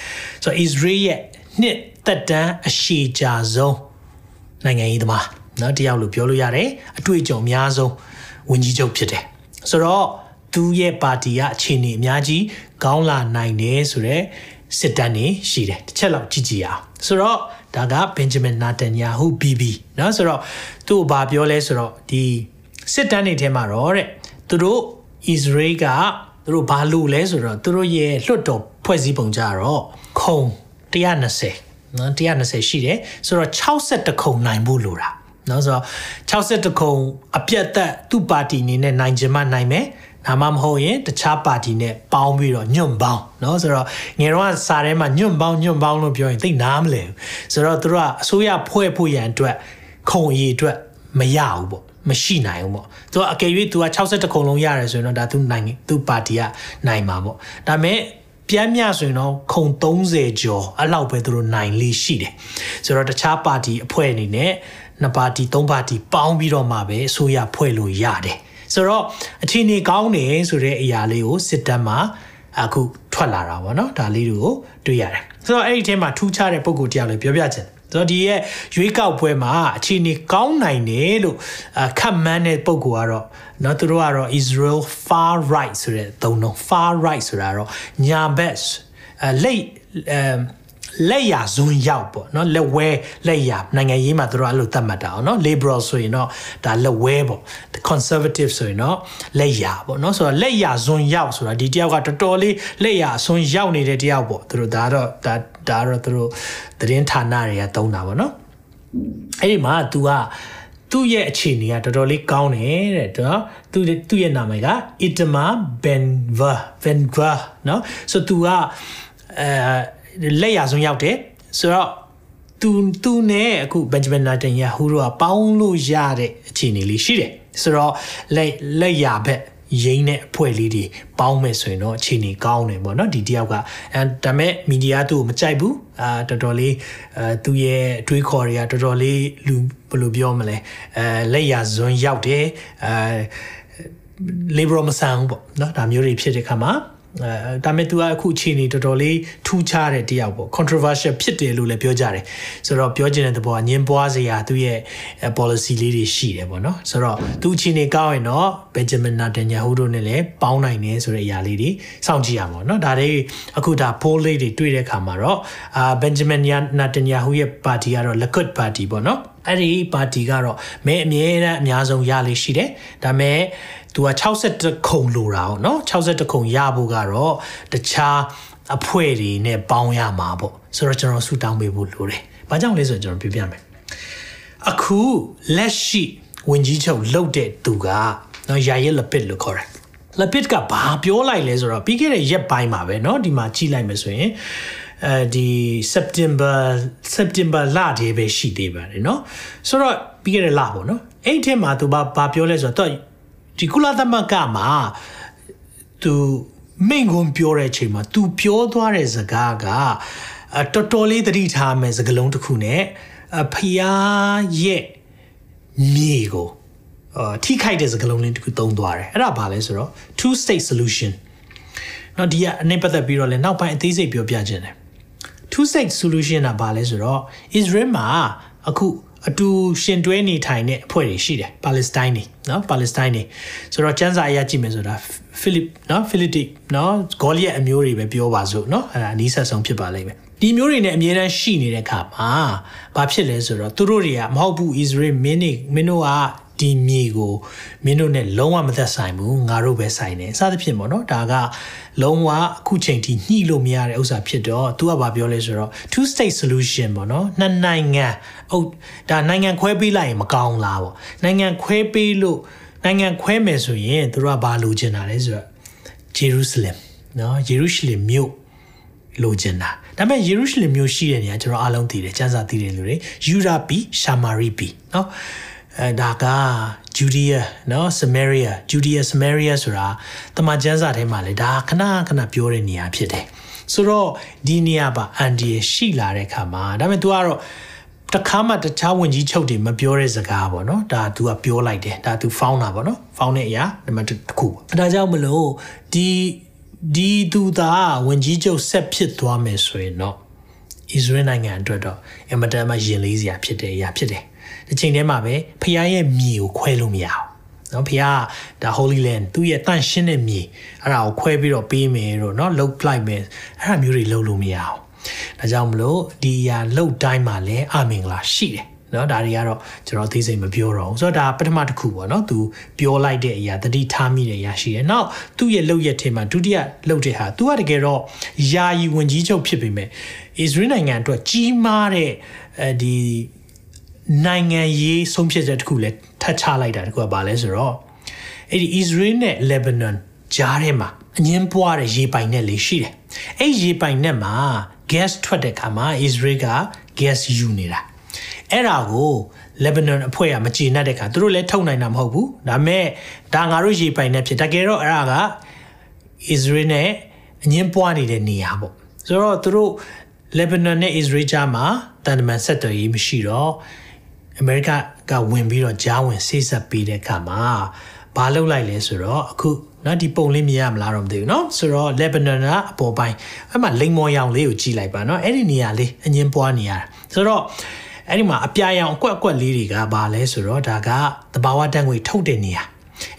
ဆိုတော့ Israel ရဲ့နှစ်သက်တမ်းအရှိကြာဆုံးနိုင်ငံရေးသမားเนาะတယောက်လို့ပြောလို့ရတယ်အတွေ့အကြုံအများဆုံးဝန်ကြီးချုပ်ဖြစ်တယ်ဆိုတော့သူရဲ့ပါတီကအခြေအနေအများကြီးကောင်းလာနိုင်တယ်ဆိုတော့ စစ်တမ်းနေရှိတယ်တစ်ချက်လောက်ကြည့်ကြည့်အောင်ဆိုတော့ဒါက Benjamin Netanyahu BB เนาะဆိုတော့သူ့ဘာပြောလဲဆိုတော့ဒီစစ်တမ်းတွေထဲမှာတော့တဲ့သူတို့ Israel ကသူတို့ဘာလို့လဲဆိုတော့သူတို့ရဲ့လွှတ်တော်ဖွဲ့စည်းပုံကြတော့ခုံ120နော်120ရှိတယ်ဆိုတော့62ခုံနိုင်ဖို့လိုတာနော်ဆိုတော့62ခုံအပြတ်သက်သူ့ပါတီအနေနဲ့နိုင်ချင်မှနိုင်မယ် ဒါမှမဟုတ်ရင်တခြားပါတီနဲ့ပေါင်းပြီးတော့ညွန့်ပေါင်းเนาะဆိုတော့ငယ်တော့စာထဲမှာညွန့်ပေါင်းညွန့်ပေါင်းလို့ပြောရင်သိနားမလဲဘူးဆိုတော့သူတို့ကအစိုးရဖွဲ့ဖို့ရန်အတွက်ခုံအရေးအတွက်မရဘူးပေါ့မရှိနိုင်ဘူးပေါ့သူကအကယ်၍သူက62ခုံလုံးရတယ်ဆိုရင်တော့ဒါသူနိုင်သူပါတီကနိုင်မှာပေါ့ဒါပေမဲ့ပြန်မြဆိုရင်တော့ခုံ30ကျော်အဲ့လောက်ပဲသူတို့နိုင်လေးရှိတယ်ဆိုတော့တခြားပါတီအဖွဲ့အနေနဲ့နှစ်ပါတီသုံးပါတီပေါင်းပြီးတော့မှပဲအစိုးရဖွဲ့လို့ရတယ် ဆိုတော့အချိန်နေကောင်းနေဆိုတဲ့အရာလေးကိုစစ်တမ်းမှာအခုထွက်လာတာပေါ့နော်ဒါလေးတွေကိုတွေ့ရတယ်ဆိုတော့အဲ့ဒီထဲမှာထူးခြားတဲ့ပုံကိုတရားလေးပြောပြချင်တယ်ဆိုတော့ဒီရဲ့ရွေးကောက်ပွဲမှာအချိန်နေကောင်းနိုင်တယ်လို့အခက်မှန်းတဲ့ပုံကတော့နော်သူတို့ကတော့ Israel far right ဆိုတဲ့သုံးလုံး far right ဆိုတာတော့ညာဘက်လက် လက်ရာဇွန်ရောက်ပေါ့နော်လက်ဝဲလက်ရာနိုင်ငံရေးမှာတို့အဲ့လိုသတ်မှတ်တာအောင်နော် liberal ဆိုရင်တော့ဒါလက်ဝဲပေါ့ conservative ဆိုရင်တော့လက်ရာပေါ့နော်ဆိုတော့လက်ရာဇွန်ရောက်ဆိုတာဒီတယောက်ကတော်တော်လေးလက်ရာဇွန်ရောက်နေတဲ့တယောက်ပေါ့တို့ဒါတော့ဒါဒါတော့တို့သတင်းဌာနတွေကသုံးတာပေါ့နော်အဲ့ဒီမှာ तू ကသူ့ရဲ့အခြေအနေကတော်တော်လေးကောင်းတယ်တဲ့နော်သူသူ့ရဲ့နာမည်က Itama Benver Benver နော်ဆို तू ကအဲ လက်ရဆုံးရောက်တယ်ဆိုတော့သူသူနဲ့အခုဘန်ဂျမင်နာတန်ယာဟူတို့ကပေါင်းလို့ရတဲ့အခြေအနေလေးရှိတယ်ဆိုတော့လက်လက်ရဘက်ရင်းတဲ့အဖွဲ့လေးတွေပေါင်းမယ်ဆိုရင်တော့အခြေအနေကောင်းတယ်ပေါ့နော်ဒီတယောက်ကအဲဒါမဲ့မီဒီယာသူ့ကိုမကြိုက်ဘူးအာတော်တော်လေးအဲသူ့ရဲ့အတွေးခေါ်တွေကတော်တော်လေးလူဘယ်လိုပြောမလဲအဲလက်ရဇွန်းရောက်တယ်အဲ liberal မဆန်ဘူးပေါ့နော်ဒါမျိုးတွေဖြစ်တဲ့ခါမှာ အဲဒါမဲ့ तू ကအခုအခြေအနေတော်တော်လေးထူးခြားတဲ့တယောက်ပေါ့ controversial ဖြစ်တယ်လို့လည်းပြောကြတယ်ဆိုတော့ပြောချင်တဲ့သဘောကညင်ပွားစရာသူ့ရဲ့ policy လေးတွေရှိတယ်ပေါ့နော်ဆိုတော့သူအခြေအနေကောင်းရင်တော့ Benjamin Netanyahu တို့နဲ့လည်းပေါင်းနိုင်တယ်ဆိုတဲ့အရာလေးတွေစောင့်ကြည့်ရမှာနော်ဒါတွေအခုဒါ poll လေးတွေတွေ့တဲ့အခါမှာတော့အာ Benjamin Netanyahu ရဲ့ party ကတော့ Likud party ပေါ့နော်အဲ့ဒီပါတီကတော့မဲအမြဲတမ်းအများဆုံးရလေးရှိတယ်ဒါပေမဲ့ သူက62ခုံလိုတာပေါ့နော်62ခုံရဖို့ကတော့တခြားအဖွဲ့တွေနဲ့ပေါင်းရမှာပေါ့ဆိုတော့ကျွန်တော်ဆူတောင်းပေးဖို့လိုတယ်။ဘာကြောင့်လဲဆိုတော့ကျွန်တော်ပြပြမယ်။အခုလက်ရှိဝင်ကြီးချုပ်လှုပ်တဲ့သူကနော်ယာရဲလပစ်လို့ခေါ်တယ်။လပစ်ကဘာပြောလိုက်လဲဆိုတော့ပြီးခဲ့တဲ့ရက်ပိုင်းမှာပဲเนาะဒီမှာကြည့်လိုက်မယ်ဆိုရင်အဲဒီ September September လတည်းပဲရှိသေးပါတယ်เนาะဆိုတော့ပြီးခဲ့တဲ့လပေါ့เนาะအဲ့ဒီထဲမှာသူဘာဘာပြောလဲဆိုတော့ ဒီကုလသမဂ္ဂမှာသူမိန်ကွန်ပြောတဲ့အချိန်မှာ तू ပြောသွားတဲ့စကားကတော်တော်လေးသတိထားမယ်စကားလုံးတစ်ခုနဲ့ဖျားရဲ့မြေကိုအာထိခိုက်တဲ့စကားလုံးလေးတစ်ခုသုံးသွားတယ်အဲ့ဒါဘာလဲဆိုတော့ two state solution နော်ဒီကအနိုင်ပတ်သက်ပြီးတော့လည်းနောက်ပိုင်းအသေးစိတ်ပြောပြခြင်းတယ် two state solution ကဘာလဲဆိုတော့ Israel မှာအခု အတူရှင်တွဲနေထိုင်တဲ့အဖွဲ့တွေရှိတယ်ပါလက်စတိုင်းတွေနော်ပါလက်စတိုင်းတွေဆိုတော့ကျန်းစာအရကြည့်မယ်ဆိုတာဖိလစ်နော်ဖိလစ်တိနော်ဂေါလီယက်အမျိုးတွေပဲပြောပါစို့နော်အဲ့ဒါအနည်းဆက်ဆုံးဖြစ်ပါလိမ့်မယ်ဒီမျိုးတွေနဲ့အမြဲတမ်းရှိနေတဲ့အခါမှာဘာဖြစ်လဲဆိုတော့သူတို့တွေကမဟုတ်ဘူး Israel မင်းနေမင်းတို့က ဒီမြေကိုမင်းတို့နဲ့လုံးဝမသက်ဆိုင်ဘူးငါတို့ပဲဆိုင်တယ်စသဖြင့်ပေါ့နော်ဒါကလုံးဝအခုချိန်ထိညှိလို့မရတဲ့ဥစ္စာဖြစ်တော့သူကဘာပြောလဲဆိုတော့ two state solution ပေါ့နော်နှစ်နိုင်ငံအုပ်ဒါနိုင်ငံခွဲပေးလိုက်ရင်မကောင်းလားပေါ့နိုင်ငံခွဲပေးလို့နိုင်ငံခွဲမယ်ဆိုရင်သူတို့ကဘာလိုချင်တာလဲဆိုတော့ Jerusalem နော် Jerusalem မြို့လိုချင်တာဒါပေမဲ့ယေရုရှလင်မြို့ရှိတဲ့နေရာကျွန်တော်အားလုံးသိတယ်ကျမ်းစာသိတဲ့လူတွေယူရာပီရှာမာရီပီနော် အဲဒါကဂျူဒီယာနော်ဆမေရီယာဂျူဒီယာဆမေရီယာဆိုတာတမန်ကျမ်းစာထဲမှာလေဒါခဏခဏပြောတဲ့နေရာဖြစ်တယ်ဆိုတော့ဒီနေရာပါအန်ဒီရရှိလာတဲ့ခါမှာဒါပေမဲ့ तू ကတော့တခါမှတခြားဝင်ကြီးချုပ်တွေမပြောတဲ့စကားပေါ့နော်ဒါ तू ကပြောလိုက်တယ်ဒါ तू ဖောင်းတာပေါ့နော်ဖောင်းတဲ့အရာနံပါတ်1တစ်ခုပေါ့ဒါကြောင့်မလို့ဒီဒီသူသာဝင်ကြီးချုပ်ဆက်ဖြစ်သွားမယ်ဆိုရင်တော့ဣသရေလနိုင်ငံအတွက်တော့အင်မတန်မှရင်လေးစရာဖြစ်တဲ့အရာဖြစ်တယ်။ ဒီချိန်ထဲမှာပဲဖခင်ရဲ့မြေကိုခွဲလို့မရအောင်။နော်ဖခင်ကဒါ Holy Land သူ့ရဲ့တန့်ရှင်းတဲ့မြေအဲ့ဒါကိုခွဲပြီးတော့ပေးမယ်တော့နော်လှုပ်လိုက်မယ်အဲ့ဒါမျိုးတွေလှုပ်လို့မရအောင်။ဒါကြောင့်မလို့ဒီအရာလှုပ်တိုင်းမှာလည်းအမင်္ဂလာရှိတယ်။နော်ဒါတွေကတော့ကျွန်တော်သိစိတ်မပြောတော့ဘူးဆိုတော့ဒါပထမတစ်ခုပေါ့နော်သူပြောလိုက်တဲ့အရာတတိထားမိတဲ့အရာရှိတယ်နောက်သူ့ရဲ့လှုပ်ရက်ထဲမှာဒုတိယလှုပ်တဲ့ဟာသူကတကယ်တော့ယာယီဝင်ကြီးချုပ်ဖြစ်ပေမဲ့အစ္စရေးနိုင်ငံအတွက်ကြီးမားတဲ့အဲဒီ နိုင်ငံရေးဆုံးဖြတ်ချက်တစ်ခုလည်းထပ်ချလိုက်တာတခုကဘာလဲဆိုတော့အဲ့ဒီ Israel နဲ့ Lebanon ကြားထဲမှာအငင်းပွားတဲ့ရေပိုင်နက်လေးရှိတယ်။အဲ့ရေပိုင်နက်မှာ gas ထွက်တဲ့အခါမှာ Israel က gas ယူနေတာ။အဲ့ဒါကို Lebanon အဖွဲ့ကမကျေနပ်တဲ့အခါသူတို့လည်းထုတ်နိုင်တာမဟုတ်ဘူး။ဒါပေမဲ့ဒါငါတို့ရေပိုင်နက်ဖြစ်တကယ်တော့အဲ့ဒါက Israel နဲ့အငင်းပွားနေတဲ့နေရာပေါ့။ဆိုတော့သူတို့ Lebanon နဲ့ Israel ကြားမှာတန်တမန်ဆက်သွယ်ရေးမရှိတော့ အမေရိကကဝင်ပြီးတော့ဂျားဝင်ဆေးဆက်ပေးတဲ့အခါမှာဘာလုပ်လိုက်လဲဆိုတော့အခုနော်ဒီပုံလေးမြင်ရမလားတော့မသိဘူးเนาะဆိုတော့ Lebanon ကအပေါ်ပိုင်းအဲ့မှာလိမ်မော်ရောင်လေးကိုကြည့်လိုက်ပါเนาะအဲ့ဒီနေရာလေးအငင်းပွားနေရတာဆိုတော့အဲ့ဒီမှာအပြာရောင်အကွက်အကွက်လေးတွေကဘာလဲဆိုတော့ဒါကတဘာဝတန်ငွေထုတ်တဲ့နေရာ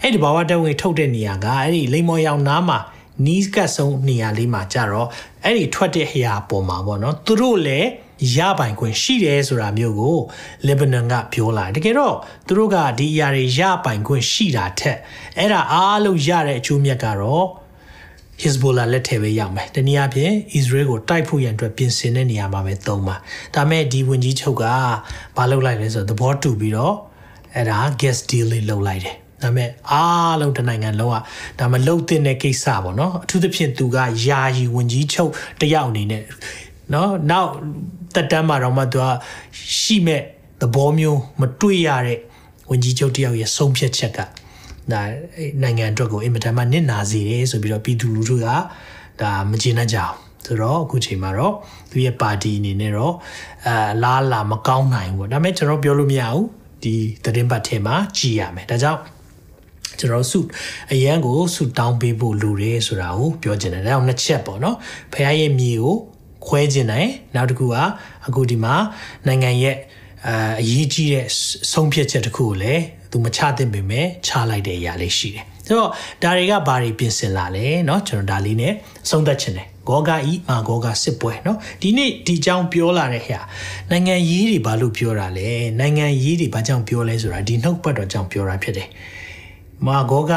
အဲ့ဒီတဘာဝတန်ငွေထုတ်တဲ့နေရာကအဲ့ဒီလိမ်မော်ရောင်နားမှာနီးကတ်ဆုံးနေရာလေးမှာကြတော့အဲ့ဒီထွက်တဲ့အရာပေါ်မှာပေါ့နော်သူတို့လည်း ရပိုင်ခွင့်ရှိတယ်ဆိုတာမျိုးကိုလေဘနန်ကပြောလာတကယ်တော့သူတို့ကဒီအရာတွေရပိုင်ခွင့်ရှိတာထက်အဲ့ဒါအားလုံးရတဲ့အကျိုးမြတ်ကတော့ Hezbollah လက်ထဲပဲရောက်မယ်။တနည်းအားဖြင့် Israel ကိုတိုက်ဖို့ရန်အတွက်ပြင်ဆင်တဲ့နေရာမှာပဲသုံးပါ။ဒါမဲ့ဒီဝင်ကြီးချုပ်ကမလုပ်လိုက်လဲဆိုတော့သဘောတူပြီးတော့အဲ့ဒါ gas deal လေးလုပ်လိုက်တယ်။ဒါမဲ့အားလုံးတနိုင်ငံလုံးကဒါမလုံတဲ့ကိစ္စပေါ့နော်။အထူးသဖြင့်သူကယာယီဝင်ကြီးချုပ်တယောက်အနေနဲ့နော်နောက် တတက်တမ်းမှာတော့မှသူကရှိမဲ့သဘောမျိုးမတွေ့ရတဲ့ဝန်ကြီးချုပ်တယောက်ရဲ့ဆုံးဖြတ်ချက်ကဒါနိုင်ငံအတွက်ကိုအင်မတန်မှနစ်နာစေတယ်ဆိုပြီးတော့ပြည်သူလူထုကဒါမကျေနပ်ကြအောင်ဆိုတော့အခုချိန်မှာတော့သူရဲ့ပါတီအနေနဲ့တော့အာလားလာမကောင်းနိုင်ဘူးဒါပေမဲ့ကျွန်တော်ပြောလို့မရဘူးဒီသတင်းပတ်ထဲမှာကြည်ရမယ်ဒါကြောင့်ကျွန်တော်ဆုအရန်ကိုဆုတောင်းပေးဖို့လိုတယ်ဆိုတာကိုပြောချင်တယ်ဒါကြောင့်နှစ်ချက်ပေါ့နော်ဖခင်ရဲ့မြေကို ခွဲခြင်းတယ်နောက်တစ်ခုကအခုဒီမှာနိုင်ငံရဲ့အာအရေးကြီးတဲ့ဆုံးဖြတ်ချက်တစ်ခုကိုလည်းသူမချသင့်ပေမဲ့ချလိုက်တဲ့အရာလေးရှိတယ်ဆိုတော့ဒါတွေကဘာတွေပြင်ဆင်လာလဲเนาะကျွန်တော်ဒါလေးနဲ့ဆုံးသက်ချင်တယ်ဂောဂဤမာဂောဂစစ်ပွဲเนาะဒီနေ့ဒီကြောင်းပြောလာတဲ့ဟဲ့နိုင်ငံရေးတွေဘာလို့ပြောတာလဲနိုင်ငံရေးတွေဘာကြောင့်ပြောလဲဆိုတာဒီနှုတ်ပတ်တော်ကြောင့်ပြောတာဖြစ်တယ်မာဂောဂ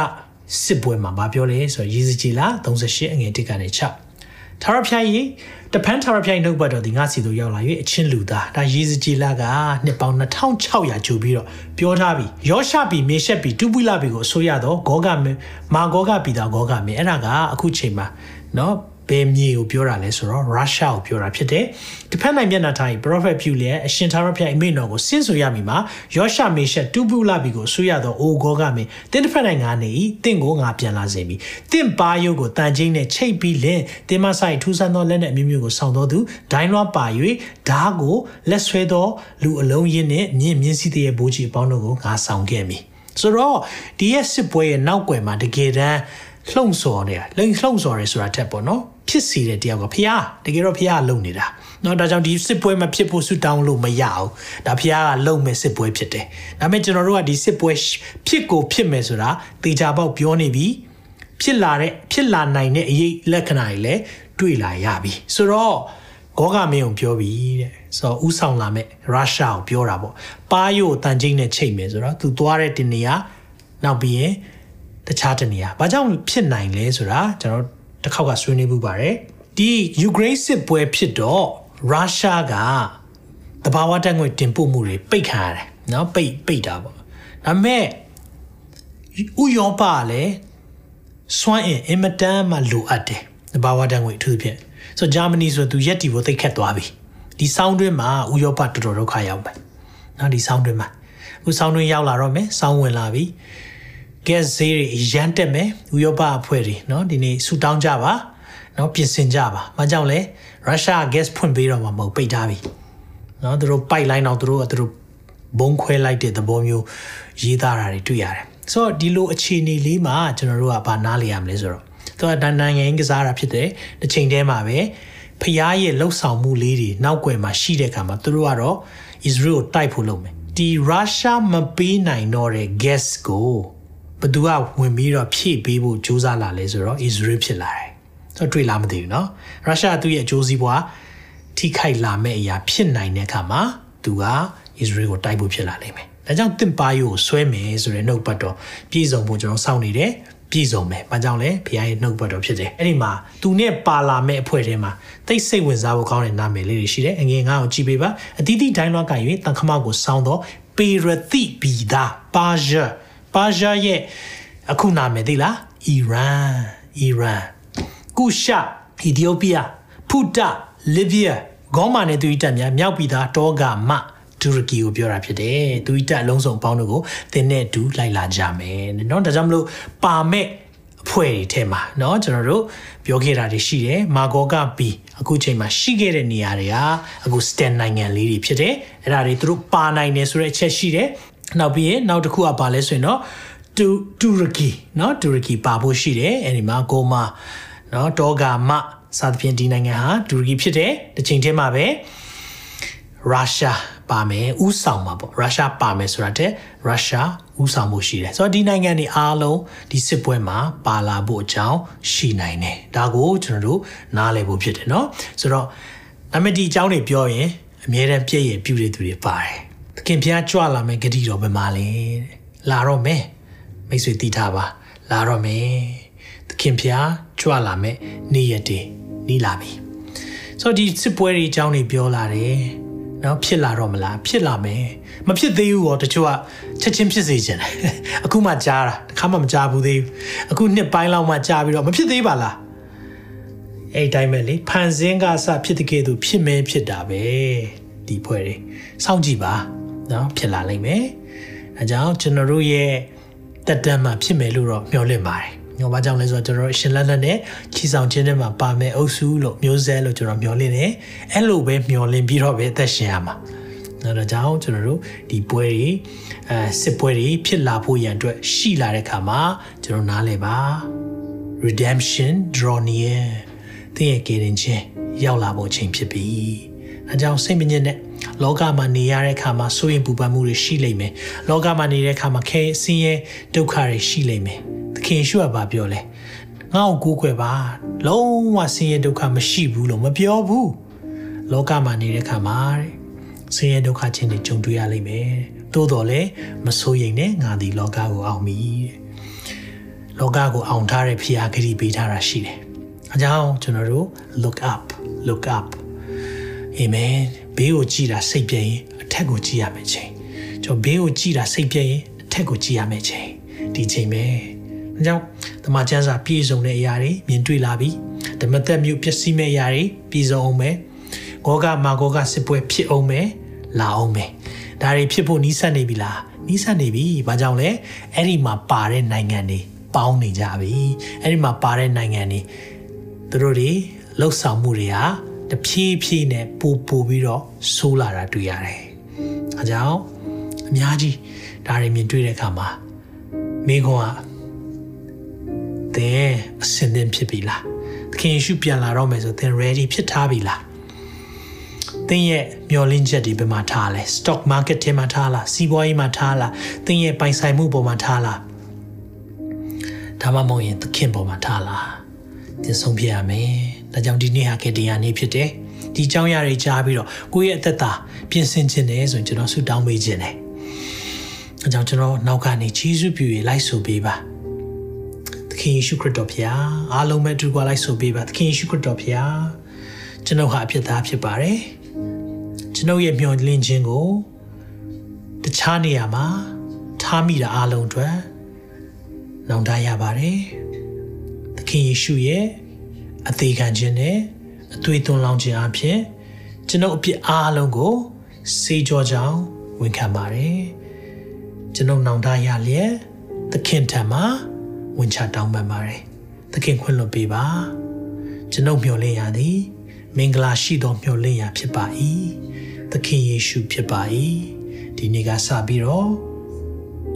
စစ်ပွဲမှာဘာပြောလဲဆိုတော့ရေစကြည်လာ38အငယ်1ကနေ6ထာဝရဘုရားကြီး တပန်းထာရပြိုင်နှုတ်ဘတ်တော်ဒီငါစီတို့ရောက်လာ၍အချင်းလူသားဒါရေစကြည်လာကနှစ်ပေါင်း2600ကျူပြီးတော့ပြောထားပြီးယောရှပီမေရှက်ပီတူပွိလပီကိုအစိုးရတော့ဂောဂမေမာဂောဂပီတာဂောဂမေအဲ့ဒါကအခုချိန်မှာနော် ဘယ်မြေကိုပြောတာလဲဆိုတော့ရုရှားကိုပြောတာဖြစ်တယ်။တစ်ဖက်နိုင်မျက်နှာထားပြီး prophet ပြုလျက်အရှင်သာရဖျားအမိန့်တော်ကိုဆင့်ဆိုရမိမှာယောရှမေရှက်တူပူလာပြီကိုဆွေရသောအိုဂောကမင်းတင်းတစ်ဖက်နိုင်ငါနေ၏တင့်ကိုငါပြန်လာစေမည်။တင့်ပါယုတ်ကိုတန်ချင်းနဲ့ချိတ်ပြီးလင်းတင်းမဆိုင်ထူးဆန်းသောလက်နဲ့အမျိုးမျိုးကိုဆောင်တော်သူဒိုင်းလွှားပါ၍ဓားကိုလက်ဆွဲသောလူအလုံးရင်းနဲ့မြင့်မြင့်စီးတဲ့ဘိုးကြီးအပေါင်းတို့ကိုငါဆောင်ခဲ့မည်။ဆိုတော့ဒီရဲ့စစ်ပွဲရဲ့နောက်ွယ်မှာတကယ်တမ်း လှုံ့ဆော်နေတာလှုံ့လှုံ့ဆော်ရဲဆိုတာထက်ပေါ့နော်ဖြစ်စီတဲ့တယောက်ကဖះတကယ်တော့ဖះကလုံနေတာနော်ဒါကြောင့်ဒီစစ်ပွဲမဖြစ်ဖို့ဆူတောင်းလို့မရအောင်ဒါဖះကလုံမဲ့စစ်ပွဲဖြစ်တယ်ဒါပေမဲ့ကျွန်တော်တို့ကဒီစစ်ပွဲဖြစ်ကိုဖြစ်မယ်ဆိုတာတေချာပေါက်ပြောနေပြီဖြစ်လာတဲ့ဖြစ်လာနိုင်တဲ့အရေးလက္ခဏာတွေလည်းတွေ့လာရပြီဆိုတော့ဂေါကမင်းကိုပြောပြီတဲ့ဆိုတော့ဥဆောင်လာမဲ့ရုရှားကိုပြောတာပေါ့ပါယိုတန်ချင်းနဲ့ချိန်မယ်ဆိုတော့သူသွားတဲ့တင်နေရနောက်ပြီးရင် တခြားတနေရာဘာကြောင့်ဖြစ်နိုင်လဲဆိုတာကျွန်တော်တစ်ခေါက်ကဆွေးနွေးမှုပါတယ်ဒီယူကရိန်းစစ်ပွဲဖြစ်တော့ရုရှားကတဘာဝတက်ငွေတင်ပို့မှုတွေပိတ်ခံရတယ်နော်ပိတ်ပိတ်တာပေါ့ဒါပေမဲ့ဥရောပလည်းစွမ်းအင်အင်မတန်မှလိုအပ်တယ်တဘာဝတက်ငွေအထူးဖြင့်ဆိုဂျာမနီဆိုသူရက်တီကိုသိခတ်သွားပြီဒီဆောင်းတွင်းမှာဥရောပတော်တော်ဒုက္ခရောက်ပဲနော်ဒီဆောင်းတွင်းမှာအခုဆောင်းတွင်းရောက်လာတော့မယ်ဆောင်းဝင်လာပြီ gas ဈေးတွေရမ်းတက်မယ်ဥရောပအဖွဲ့တွေเนาะဒီနေ့ဆူတောင်းကြပါเนาะပြင်ဆင်ကြပါ။မကြောက်လဲရုရှား gas ဖွင့်ပေးတော့မှာမဟုတ်ပိတ်ထားပြီ။เนาะသူတို့ပိုက်လိုင်းတော့သူတို့ကသူတို့ဘုံခွဲလိုက်တဲ့သဘောမျိုးရေးသားတာတွေတွေ့ရတယ်။ဆိုတော့ဒီလိုအခြေအနေလေးမှာကျွန်တော်တို့ကဘာနားလည်ရမလဲဆိုတော့သူကနိုင်ငံကစားတာဖြစ်တယ်။တစ်ချိန်တည်းမှာပဲဖျားရဲ့လှုပ်ဆောင်မှုလေးတွေနောက်ွယ်မှာရှိတဲ့အခါမှာသူတို့ကတော့ Israel ကိုတိုက်ဖို့လုပ်မယ်။ဒီရုရှားမပေးနိုင်တော့တဲ့ gas ကို ဘသူကဝင်ပြီးတော့ဖြည့်ပေးဖို့ကြိုးစားလာလဲဆိုတော့ Israel ဖြစ်လာတယ်။ဆိုတော့တွေ့လားမသိဘူးเนาะ။ရုရှားသူ့ရဲ့အကျိုးစီးပွားထိခိုက်လာမဲ့အရာဖြစ်နိုင်တဲ့အခါမှာသူက Israel ကိုတိုက်ဖို့ဖြစ်လာလိမ့်မယ်။ဒါကြောင့်တစ်ပါယိုကိုဆွဲမယ်ဆိုတဲ့နှုတ်ပတ်တော်ပြည်စုံဖို့ကျွန်တော်စောင့်နေတယ်။ပြည်စုံမယ်။ဘာကြောင့်လဲဖခင်ရဲ့နှုတ်ပတ်တော်ဖြစ်တယ်။အဲ့ဒီမှာသူနဲ့ပါလာမဲ့အဖွဲ့ထဲမှာတိတ်စိတ်ဝင်စားဖို့ကောင်းတဲ့နာမည်လေးတွေရှိတယ်။အငယ်ငါ့ကိုကြည့်ပေးပါ။အတီးတီးဒိုင်းလွှားက၍တန်ခမကိုစောင်းတော့ပေရတိဘီဒါပါဂျာ ပါရှားရဲ့အခုနာမည်သိလားအီရန်အီရန်ကုရှာအီသီယိုးပီးယားဖူတာလီဗီးယားဂေါမာနဲ့သူ့တပ်များမြောက်ပြည်သားတောဂမတူရကီကိုပြောတာဖြစ်တယ်သူ့တပ်အလုံးစုံပေါင်းတို့ကိုသင်နဲ့အတူလိုက်လာကြမယ်เนาะဒါကြောင့်မလို့ပါမဲ့အဖွဲ့တွေထဲမှာเนาะကျွန်တော်တို့ပြောခဲ့တာတွေရှိတယ်မာဂောကဘီအခုချိန်မှာရှိခဲ့တဲ့နေရာတွေကအခု stand နိုင်ငံလေးတွေဖြစ်တယ်အဲ့ဒါတွေသူတို့ပါနိုင်တယ်ဆိုတဲ့အချက်ရှိတယ် နောက်ပြီးရင်နောက်တစ်ခုကပါလဲဆိုရင်တော့တူတူရကီเนาะတူရကီပါဖို့ရှိတယ်အဲဒီမှာကိုမာเนาะတောဂါမစသဖြင့်ဒီနိုင်ငံဟာတူရကီဖြစ်တယ်တစ်ချိန်တည်းမှာပဲရုရှားပါမယ်ဥဆောင်မှာပေါ့ရုရှားပါမယ်ဆိုတာတဲ့ရုရှားဥဆောင်မှုရှိတယ်ဆိုတော့ဒီနိုင်ငံတွေအားလုံးဒီစစ်ပွဲမှာပါလာဖို့အကြောင်းရှိနိုင်တယ်ဒါကိုကျွန်တော်တို့နားလည်ဖို့ဖြစ်တယ်เนาะဆိုတော့အမဒီအကြောင်းတွေပြောရင်အမြဲတမ်းပြည့်ရပြည့်တဲ့သူတွေပါတယ်သ ခင်ဖျားကြွလာမယ်ဂတိတော်ပဲမှာလေလာတော့မယ်မိတ်ဆွေတည်ထားပါလာတော့မယ်သခင်ဖျားကြွလာမယ်နေ့ရက်တည်းနီးလာပြီဆိုတော့ဒီစစ်ပွဲတွေအကြောင်းတွေပြောလာတယ်နော်ဖြစ်လာတော့မလားဖြစ်လာမယ်မဖြစ်သေးဘူးတော့တချို့ကချက်ချင်းဖြစ်စေချင်တယ်အခုမှကြားတာတခါမှမကြားဘူးသေးဘူးအခုနှစ်ပိုင်းလောက်မှကြားပြီးတော့မဖြစ်သေးပါလားအဲ့ဒီတိုင်းပဲလေဖန်ဆင်းကအစဖြစ်တဲ့ကဲ့သို့ဖြစ်မဲဖြစ်တာပဲဒီဖွဲ့တွေစောင့်ကြည့်ပါ နော်ဖြစ်လာလိမ့်မယ်အဲကြောင့်ကျွန်တော်တို့ရဲ့တက်တမ်းမှာဖြစ်မယ်လို့တော့မျှော်လင့်ပါတယ်။ဟောဘာကြောင့်လဲဆိုတော့ကျွန်တော်ရှင်လက်လက်နဲ့ချီဆောင်ခြင်းတွေမှာပါမယ်အုပ်စုလို့မျိုးစဲလို့ကျွန်တော်မျှော်လင့်တယ်။အဲ့လိုပဲမျှော်လင့်ပြီးတော့ပဲအသက်ရှင်ရမှာ။အဲဒါကြောင့်ကျွန်တော်တို့ဒီပွဲတွေအဲစစ်ပွဲတွေဖြစ်လာဖို့ရန်အတွက်ရှိလာတဲ့ခါမှာကျွန်တော်နားလည်ပါ redemption draw near သင်ရဲ့ကယ်တင်ခြင်းရောက်လာဖို့ချိန်ဖြစ်ပြီ။အဲကြောင့်စိတ်မညစ်နဲ့ လောကမှာနေရတဲ့အခါမှာစိုးရင်ပူပန်မှုတွေရှိလိမ့်မယ်။လောကမှာနေတဲ့အခါမှာခဲဆင်းရဲဒုက္ခတွေရှိလိမ့်မယ်။သခင်ရှုကဘာပြောလဲ။ငါ့ကိုကိုးကွယ်ပါ။လုံးဝဆင်းရဲဒုက္ခမရှိဘူးလို့မပြောဘူး။လောကမှာနေတဲ့အခါမှာတဲ့ဆင်းရဲဒုက္ခချင်းတွေကြုံတွေ့ရလိမ့်မယ်။သို့တော်လည်းမစိုးရိမ်နဲ့ငါဒီလောကကိုအောင်ပြီတဲ့။လောကကိုအောင်ထားတဲ့ဖျားဂတိပေးထားတာရှိတယ်။အကြောင်းကျွန်တော်တို့ look up look up amen ဘေးကိုကြည့်တာစိတ်ပြည့်ရင်အထက်ကိုကြည့်ရမယ်ချိန်ကျွန်တော်ဘေးကိုကြည့်တာစိတ်ပြည့်ရင်အထက်ကိုကြည့်ရမယ်ချိန်ဒီချိန်ပဲအကြောင်းတမန်ကျမ်းစာပြည့်စုံတဲ့အရာတွေမြင်တွေ့လာပြီဓမ္မသက်မျိုးပျက်စီးမဲ့အရာတွေပြည့်စုံအောင်မယ်ဂောကမာဂောကစစ်ပွဲဖြစ်အောင်မယ်လာအောင်မယ်ဒါတွေဖြစ်ဖို့နီးစပ်နေပြီလားနီးစပ်နေပြီဘာကြောင့်လဲအဲ့ဒီမှာပါတဲ့နိုင်ငံတွေပေါင်းနေကြပြီအဲ့ဒီမှာပါတဲ့နိုင်ငံတွေသူတို့တွေလှုပ်ဆောင်မှုတွေဟာ တဖြည်းဖြည်းနဲ့ပူပူပြီးတော့ဆိုးလာတာတွေ့ရတယ်။အဲကြောင့်အများကြီးဒါတွေမြင်တွေ့တဲ့အခါမှာမိခွန်းကသင်အစင်သင်ဖြစ်ပြီလား။သခင်ယေရှုပြန်လာတော့မယ်ဆိုသင် ready ဖြစ်ထားပြီလား။သင်ရဲ့မျောလင်းချက်တွေဘယ်မှာထားလဲ stock market ထဲမှာထားလားစီးပွားရေးမှာထားလားသင်ရဲ့ပိုင်ဆိုင်မှုပေါ်မှာထားလားဒါမှမဟုတ်ရင်သခင်ပေါ်မှာထားလားသင်ဆုံးဖြတ်ရမယ် ။ဒါကြောင့်ဒီနေ့ဟာခေတ္တရာနေ့ဖြစ်တယ်။ဒီအကြောင်းအရာတွေကြားပြီးတော့ကိုယ့်ရဲ့အသက်တာပြင်ဆင်ခြင်းနဲ့ဆိုရင်ကျွန်တော်ဆုတောင်းပေးခြင်းနဲ့။အဲကြောင့်ကျွန်တော်နောက်ကနေယေရှုပြုရလိုက်ဆိုပေးပါ။သခင်ယေရှုခရစ်တော်ဖခင်အားလုံးပဲတူကွာလိုက်ဆိုပေးပါ။သခင်ယေရှုခရစ်တော်ဖခင်ကျွန်ုပ်ဟာအဖြစ်သားဖြစ်ပါတယ်။ကျွန်ုပ်ရဲ့မျှော်လင့်ခြင်းကိုတခြားနေရာမှာထားမိတာအားလုံးအတွက်နောင်တရပါတယ်။သခင်ယေရှုရဲ့ အသေးခံခြင်းနဲ့အသွေးသွန်းလောင်းခြင်းအဖြစ်ကျွန်ုပ်အပြစ်အားလုံးကိုစေကြောကြောင်းဝန်ခံပါတယ်ကျွန်ုပ်နောင်တရလျက်သခင်ထံမှာဝန်ချတောင်းပန်ပါတယ်သခင်ခွင့်လွှတ်ပေးပါကျွန်ုပ်မျှော်လင့်ရသည်မင်္ဂလာရှိသောမျှော်လင့်ရာဖြစ်ပါ၏သခင်ယေရှုဖြစ်ပါ၏ဒီနေ့ကစပြီးတော့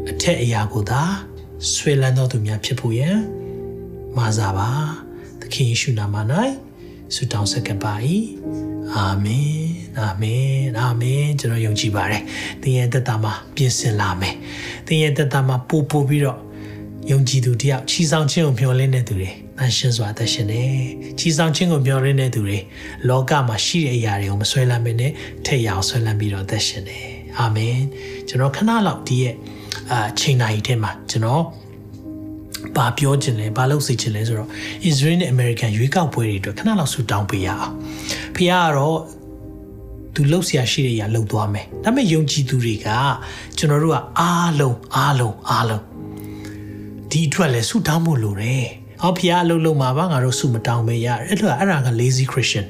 အထက်အရာကိုသာဆွေလန်းတော်သူများဖြစ်ဖို့ရန်မာစာပါသ ခင်ယေရှုနာမ၌ဆုတောင်းဆက်ကပ်ပါ၏အာမင်အာမင်အာမင်ကျွန်တော်ယုံကြည်ပါတယ်သင်ရဲ့သက်တာမှာပြင်ဆင်လာမယ်သင်ရဲ့သက်တာမှာပို့ပို့ပြီးတော့ယုံကြည်သူတယောက်ချီဆောင်ခြင်းကိုမျှော်လင့်တဲ့သူတွေတန်ရှင်းစွာသက်ရှင်တယ်ချီဆောင်ခြင်းကိုမျှော်လင့်တဲ့သူတွေလောကမှာရှိတဲ့အရာတွေကိုမဆွဲလန်းမနဲ့ထက်ရအောင်ဆွဲလန်းပြီးတော့သက်ရှင်တယ်အာမင်ကျွန်တော်ခဏလောက်ဒီရဲ့အာချိန်တိုင်းထဲမှာကျွန်တော် ဘာပြောချင်လဲဘာလုပ်စီချင်လဲဆိုတော့ Israel နဲ့ American ရွေးကောက်ပွဲတွေအတွက်ခဏလောက်ဆူတောင်းပေးရအောင်ဖခင်ကတော့သူလှုပ်ရှားရှိတဲ့အရာလှုပ်သွားမယ်ဒါပေမဲ့ယုံကြည်သူတွေကကျွန်တော်တို့ကအားလုံးအားလုံးအားလုံးဒီအတွက်လဲဆူတောင်းဖို့လိုတယ်ဟောဖခင်အလုပ်လုပ်မှာပါငါတို့ဆူမတောင်းပဲရအဲ့တော့အဲ့ဒါက lazy Christian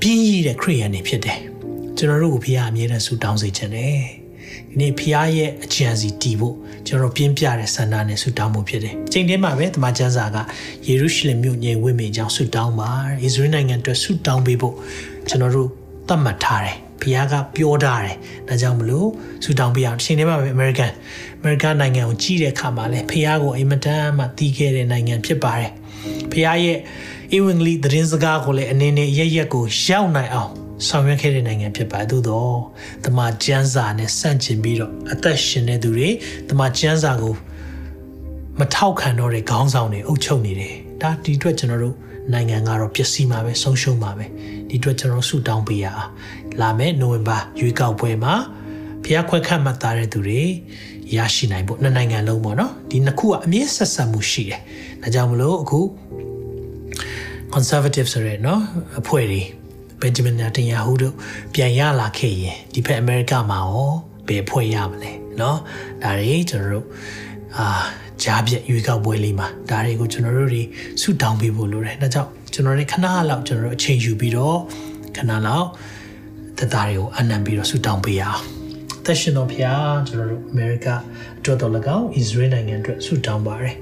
ပြင်းရည်တဲ့ခရိယန်တွေဖြစ်တယ်ကျွန်တော်တို့ကိုဖခင်အမြဲတမ်းဆူတောင်းစေချင်တယ်ဒီ နေ့ဖခင်ရဲ့အကြံစီတည်ဖို့ကျွန်တော်ပြင်းပြတဲ့ဆန္ဒနဲ့ဆုတောင်းမှုဖြစ်တယ်။ချိန်တည်းမှာပဲတမန်ကျမ်းစာကယေရုရှလင်မြို့ငြိမ်ဝိမ့်ကြောင်းဆုတောင်းပါ။ဣသရေလနိုင်ငံအတွက်ဆုတောင်းပေးဖို့ကျွန်တော်တို့သတ်မှတ်ထားတယ်။ဖခင်ကပြောထားတယ်။ဒါကြောင့်မလို့ဆုတောင်းပေးအောင်ချိန်တည်းမှာပဲ American American နိုင်ငံကိုကြီးတဲ့အခါမှာလဲဖခင်ကိုအင်မတန်မှတီးခဲ့တဲ့နိုင်ငံဖြစ်ပါတယ်။ဖခင်ရဲ့ဧဝံဂေလိသတင်းစကားကိုလည်းအနေနဲ့ရရက်ကိုရောက်နိုင်အောင် ဆောင်ရွက်ခဲ့တဲ့နိုင်ငံဖြစ်ပါသို့တော့တမန်ကျမ်းစာနဲ့ဆန့်ကျင်ပြီးတော့အသက်ရှင်တဲ့သူတွေတမန်ကျမ်းစာကိုမထောက်ခံတော့တဲ့ခေါင်းဆောင်တွေအုပ်ချုပ်နေတယ်ဒါဒီအတွက်ကျွန်တော်တို့နိုင်ငံကတော့ပျက်စီးမှာပဲဆုံးရှုံးမှာပဲဒီအတွက်ကျွန်တော်ဆုတောင်းပေးရအောင်လာမယ့်နိုဝင်ဘာရွေးကောက်ပွဲမှာဖျားခွက်ခတ်မှတ်သားတဲ့သူတွေရရှိနိုင်ဖို့နှစ်နိုင်ငံလုံးပေါ့နော်ဒီနှစ်ခုကအမြင့်ဆက်ဆက်မှုရှိတယ်ဒါကြောင့်မလို့အခု conservative ဆိုရဲเนาะအဖွဲ့တွေ ဘန်ဂျမင်နာတန်ယာဟူတို့ပြန်ရလာခဲ့ရင်ဒီဘက်အမေရိကမှာရောဘယ်ဖွဲ့ရမလဲเนาะဒါတွေကျွန်တော်တို့အာကြားပြက်ရွေးကောက်ပွဲလေးမှာဒါတွေကိုကျွန်တော်တို့တွေဆုတောင်းပေးဖို့လိုတယ်ဒါကြောင့်ကျွန် ကျွန်တော်လည်းခဏလောက်ကျွန်တော်တို့အချိန်ယူပြီးတော့ခဏလောက်သက်သားတွေကိုအနံပြီးတော့ဆူတောင်းပေးရအောင်သက်ရှင်တော်ဖျားကျွန်တော်တို့အမေရိကအတွက်တော်၎င်းဣသရေလနိုင်ငံအတွက်ဆူတောင်းပါတယ်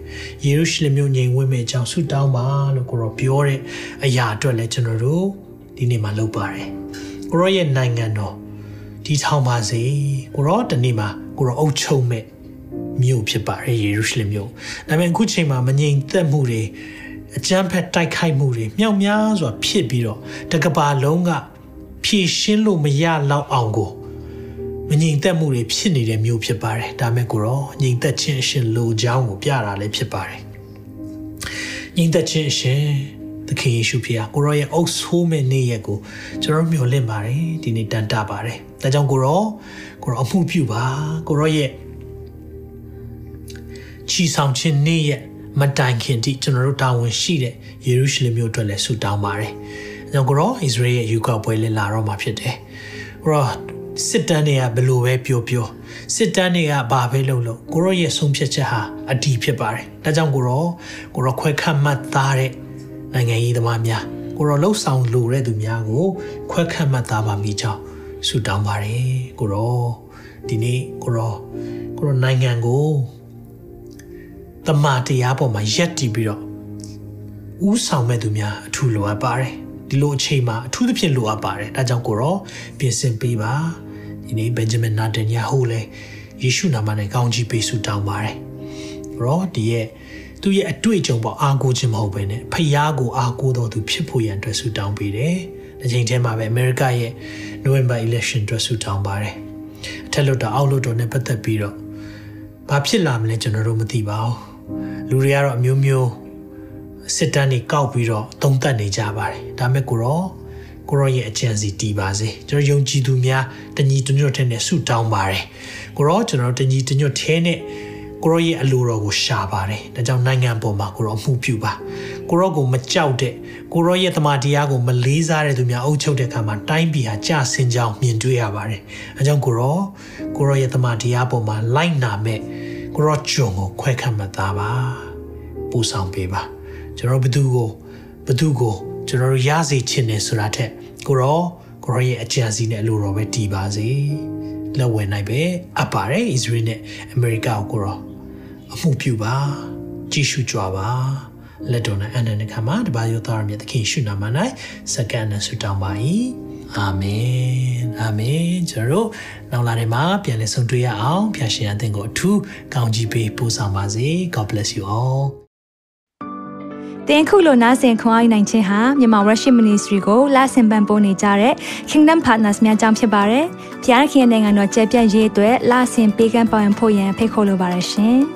ယေရုရှလင်မြို့ငြိမ်ဝှက်မဲ့အကြောင်းဆူတောင်းပါလို့ကိုရောပြောတဲ့အရာအတွက်လည်းကျွန်တော်တို့ ဒီနေ့မှာလုပ်ပါတယ်ကိုရောရဲ့နိုင်ငံတော်ဒီထောင်ပါစေကိုရောတနေ့မှာကိုရောအုပ်ချုပ်မဲ့မြို့ဖြစ်ပါတယ်ယေရုရှလင်မြို့ဒါပေမဲ့အခုချိန်မှာမငြိမ်သက်မှုတွေအကြမ်းဖက်တိုက်ခိုက်မှုတွေမြောက်များစွာဖြစ်ပြီးတော့တကဘာလုံးကဖြည့်ရှင်းလို့မရလောက်အောင်ကိုမငြိမ်သက်မှုတွေဖြစ်နေတဲ့မျိုးဖြစ်ပါတယ်ဒါမဲ့ကိုရောငြိမ်သက်ခြင်းအရှင်လိုချောင်းကိုပြတာလည်းဖြစ်ပါတယ်ငြိမ်သက်ခြင်းအရှင် သခင်ယေရှုဖခင်ကိုရောရဲ့အုပ်ဆိုးမဲ့နေ့ရက်ကိုကျွန်တော်မျှော်လင့်ပါတယ်ဒီနေ့တန်တာပါတယ်ဒါကြောင့်ကိုရောကိုရောအမှုပြုပါကိုရောရဲ့ချီဆောင်ခြင်းနေ့ရက်မတိုင်ခင်တိကျွန်တော်တို့တာဝန်ရှိတဲ့ယေရုရှလင်မြို့အတွက်လည်းဆုတောင်းပါတယ်။အဲကြောင့်ကိုရောဣသရေလရဲ့ယူကပွဲလည်းလာတော့မှာဖြစ်တယ်။ကိုရောစစ်တမ်းတွေကဘယ်လိုပဲပြောပြောစစ်တမ်းတွေကဘာပဲလုပ်လို့ကိုရောရဲ့ဆုံးဖြတ်ချက်ဟာအတီးဖြစ်ပါတယ်။ဒါကြောင့်ကိုရောကိုရောခွဲခတ်မှတ်သားတဲ့ နိုင်ငံရေးသမားများကိုရောလှုပ်ဆောင်လိုတဲ့သူများကို ခွဲခတ်မှတ်သားပါမိကြောင်းဆုတောင်းပါတယ်ကိုရောဒီနေ့ကိုရောကိုရောနိုင်ငံကိုတမန်တရားပေါ်မှာယက်တည်ပြီးတော့ဥဆောင်မဲ့သူများအထူးလိုအပ်ပါတယ်ဒီလိုအချိန်မှာအထူးသဖြင့်လိုအပ်ပါတယ်ဒါကြောင့်ကိုရောပြင်ဆင်ပေးပါဒီနေ့ဘင်ဂျမင်နာတန်ယာဟုလည်းယေရှုနာမနဲ့ကောင်းချီးပေးဆုတောင်းပါတယ်ရောဒီရဲ့ သူရဲ့အတွေ့အကြုံပေါ်အားကိုးခြင်းမဟုတ်ဘဲနဲ့ဖျားကိုအားကိုးတော်သူဖြစ်ဖို့ရန်အတွက်ဆုတောင်းပေးတယ်။ဒီချိန်ထဲမှာပဲအမေရိကရဲ့ November election အတွက်ဆုတောင်းပါတယ်။အထက်လွှတ်တော်အောက်လွှတ်တော်နဲ့ပတ်သက်ပြီးတော့ဘာဖြစ်လာမလဲကျွန်တော်တို့မသိပါဘူး။လူတွေကတော့အမျိုးမျိုးစစ်တမ်းတွေကောက်ပြီးတော့တုံးတက်နေကြပါတယ်။ဒါမဲ့ကိုရောကိုရောရဲ့အကြံစီတီးပါစေကျွန်တော်ယုံကြည်သူများတညီတညွတ်တဲ့နဲ့ဆုတောင်းပါတယ်။ကိုရောကျွန်တော်တညီတညွတ်သေးနဲ့ ကိုရောရဲ့အလိုတော်ကိုရှာပါတယ်။ဒါကြောင့်နိုင်ငံပေါ်မှာကိုရောမှုပြုပါ။ကိုရောကိုမကြောက်တဲ့ကိုရောရဲ့တမန်တရားကိုမလေးစားတဲ့သူများအုပ်ချုပ်တဲ့အခါမှာတိုင်းပြည်ဟာကြာဆင်းကြောင်းမြင်တွေ့ရပါတယ်။အဲကြောင့်ကိုရောကိုရောရဲ့တမန်တရားပေါ်မှာလိုက်နာမဲ့ကိုရောဂျုံကိုခွဲခတ်မှတ်သားပါ။ပူဆောင်ပေးပါ။ကျွန်တော်ဘသူကိုဘသူကိုကျွန်တော်ရစေချင်တယ်ဆိုတာထက်ကိုရောကိုရောရဲ့အကြံစီနဲ့အလိုတော်ပဲတည်ပါစေ။လက်ဝဲနိုင်ပဲအပ်ပါတယ်ဣသရေလနဲ့အမေရိကကိုကိုရော အမှုပြုပါကြည့်ရှုကြပါလက်တော်နဲ့အနန္တခါမှာတပါးရောသားရမြတ်သခင်ရှုနာမ၌စက္ကန့်နဲ့ဆုတောင်းပါ၏အာမင်အာမင်ကျွန်တော်တို့နောက်လာတဲ့မှာပြန်လည်ဆုံတွေ့ရအောင်ဖျာရှင်အသင်ကိုအထူးကောင်းကြီးပေးပို့ဆောင်ပါစေ God bless you all တင်ခုလိုနာဆင်ခွန်အားနိုင်ခြင်းဟာမြန်မာ Worship Ministry ကိုလာဆင်ပန်ပိုးနေကြတဲ့ Kingdom Partners များအကြောင်းဖြစ်ပါတယ်။ဖျားခင်နိုင်ငံတော်ကျယ်ပြန့်ရေးအတွက်လာဆင်ပေးကမ်းပောင်းဖို့ရန်ဖိတ်ခေါ်လိုပါတယ်ရှင်။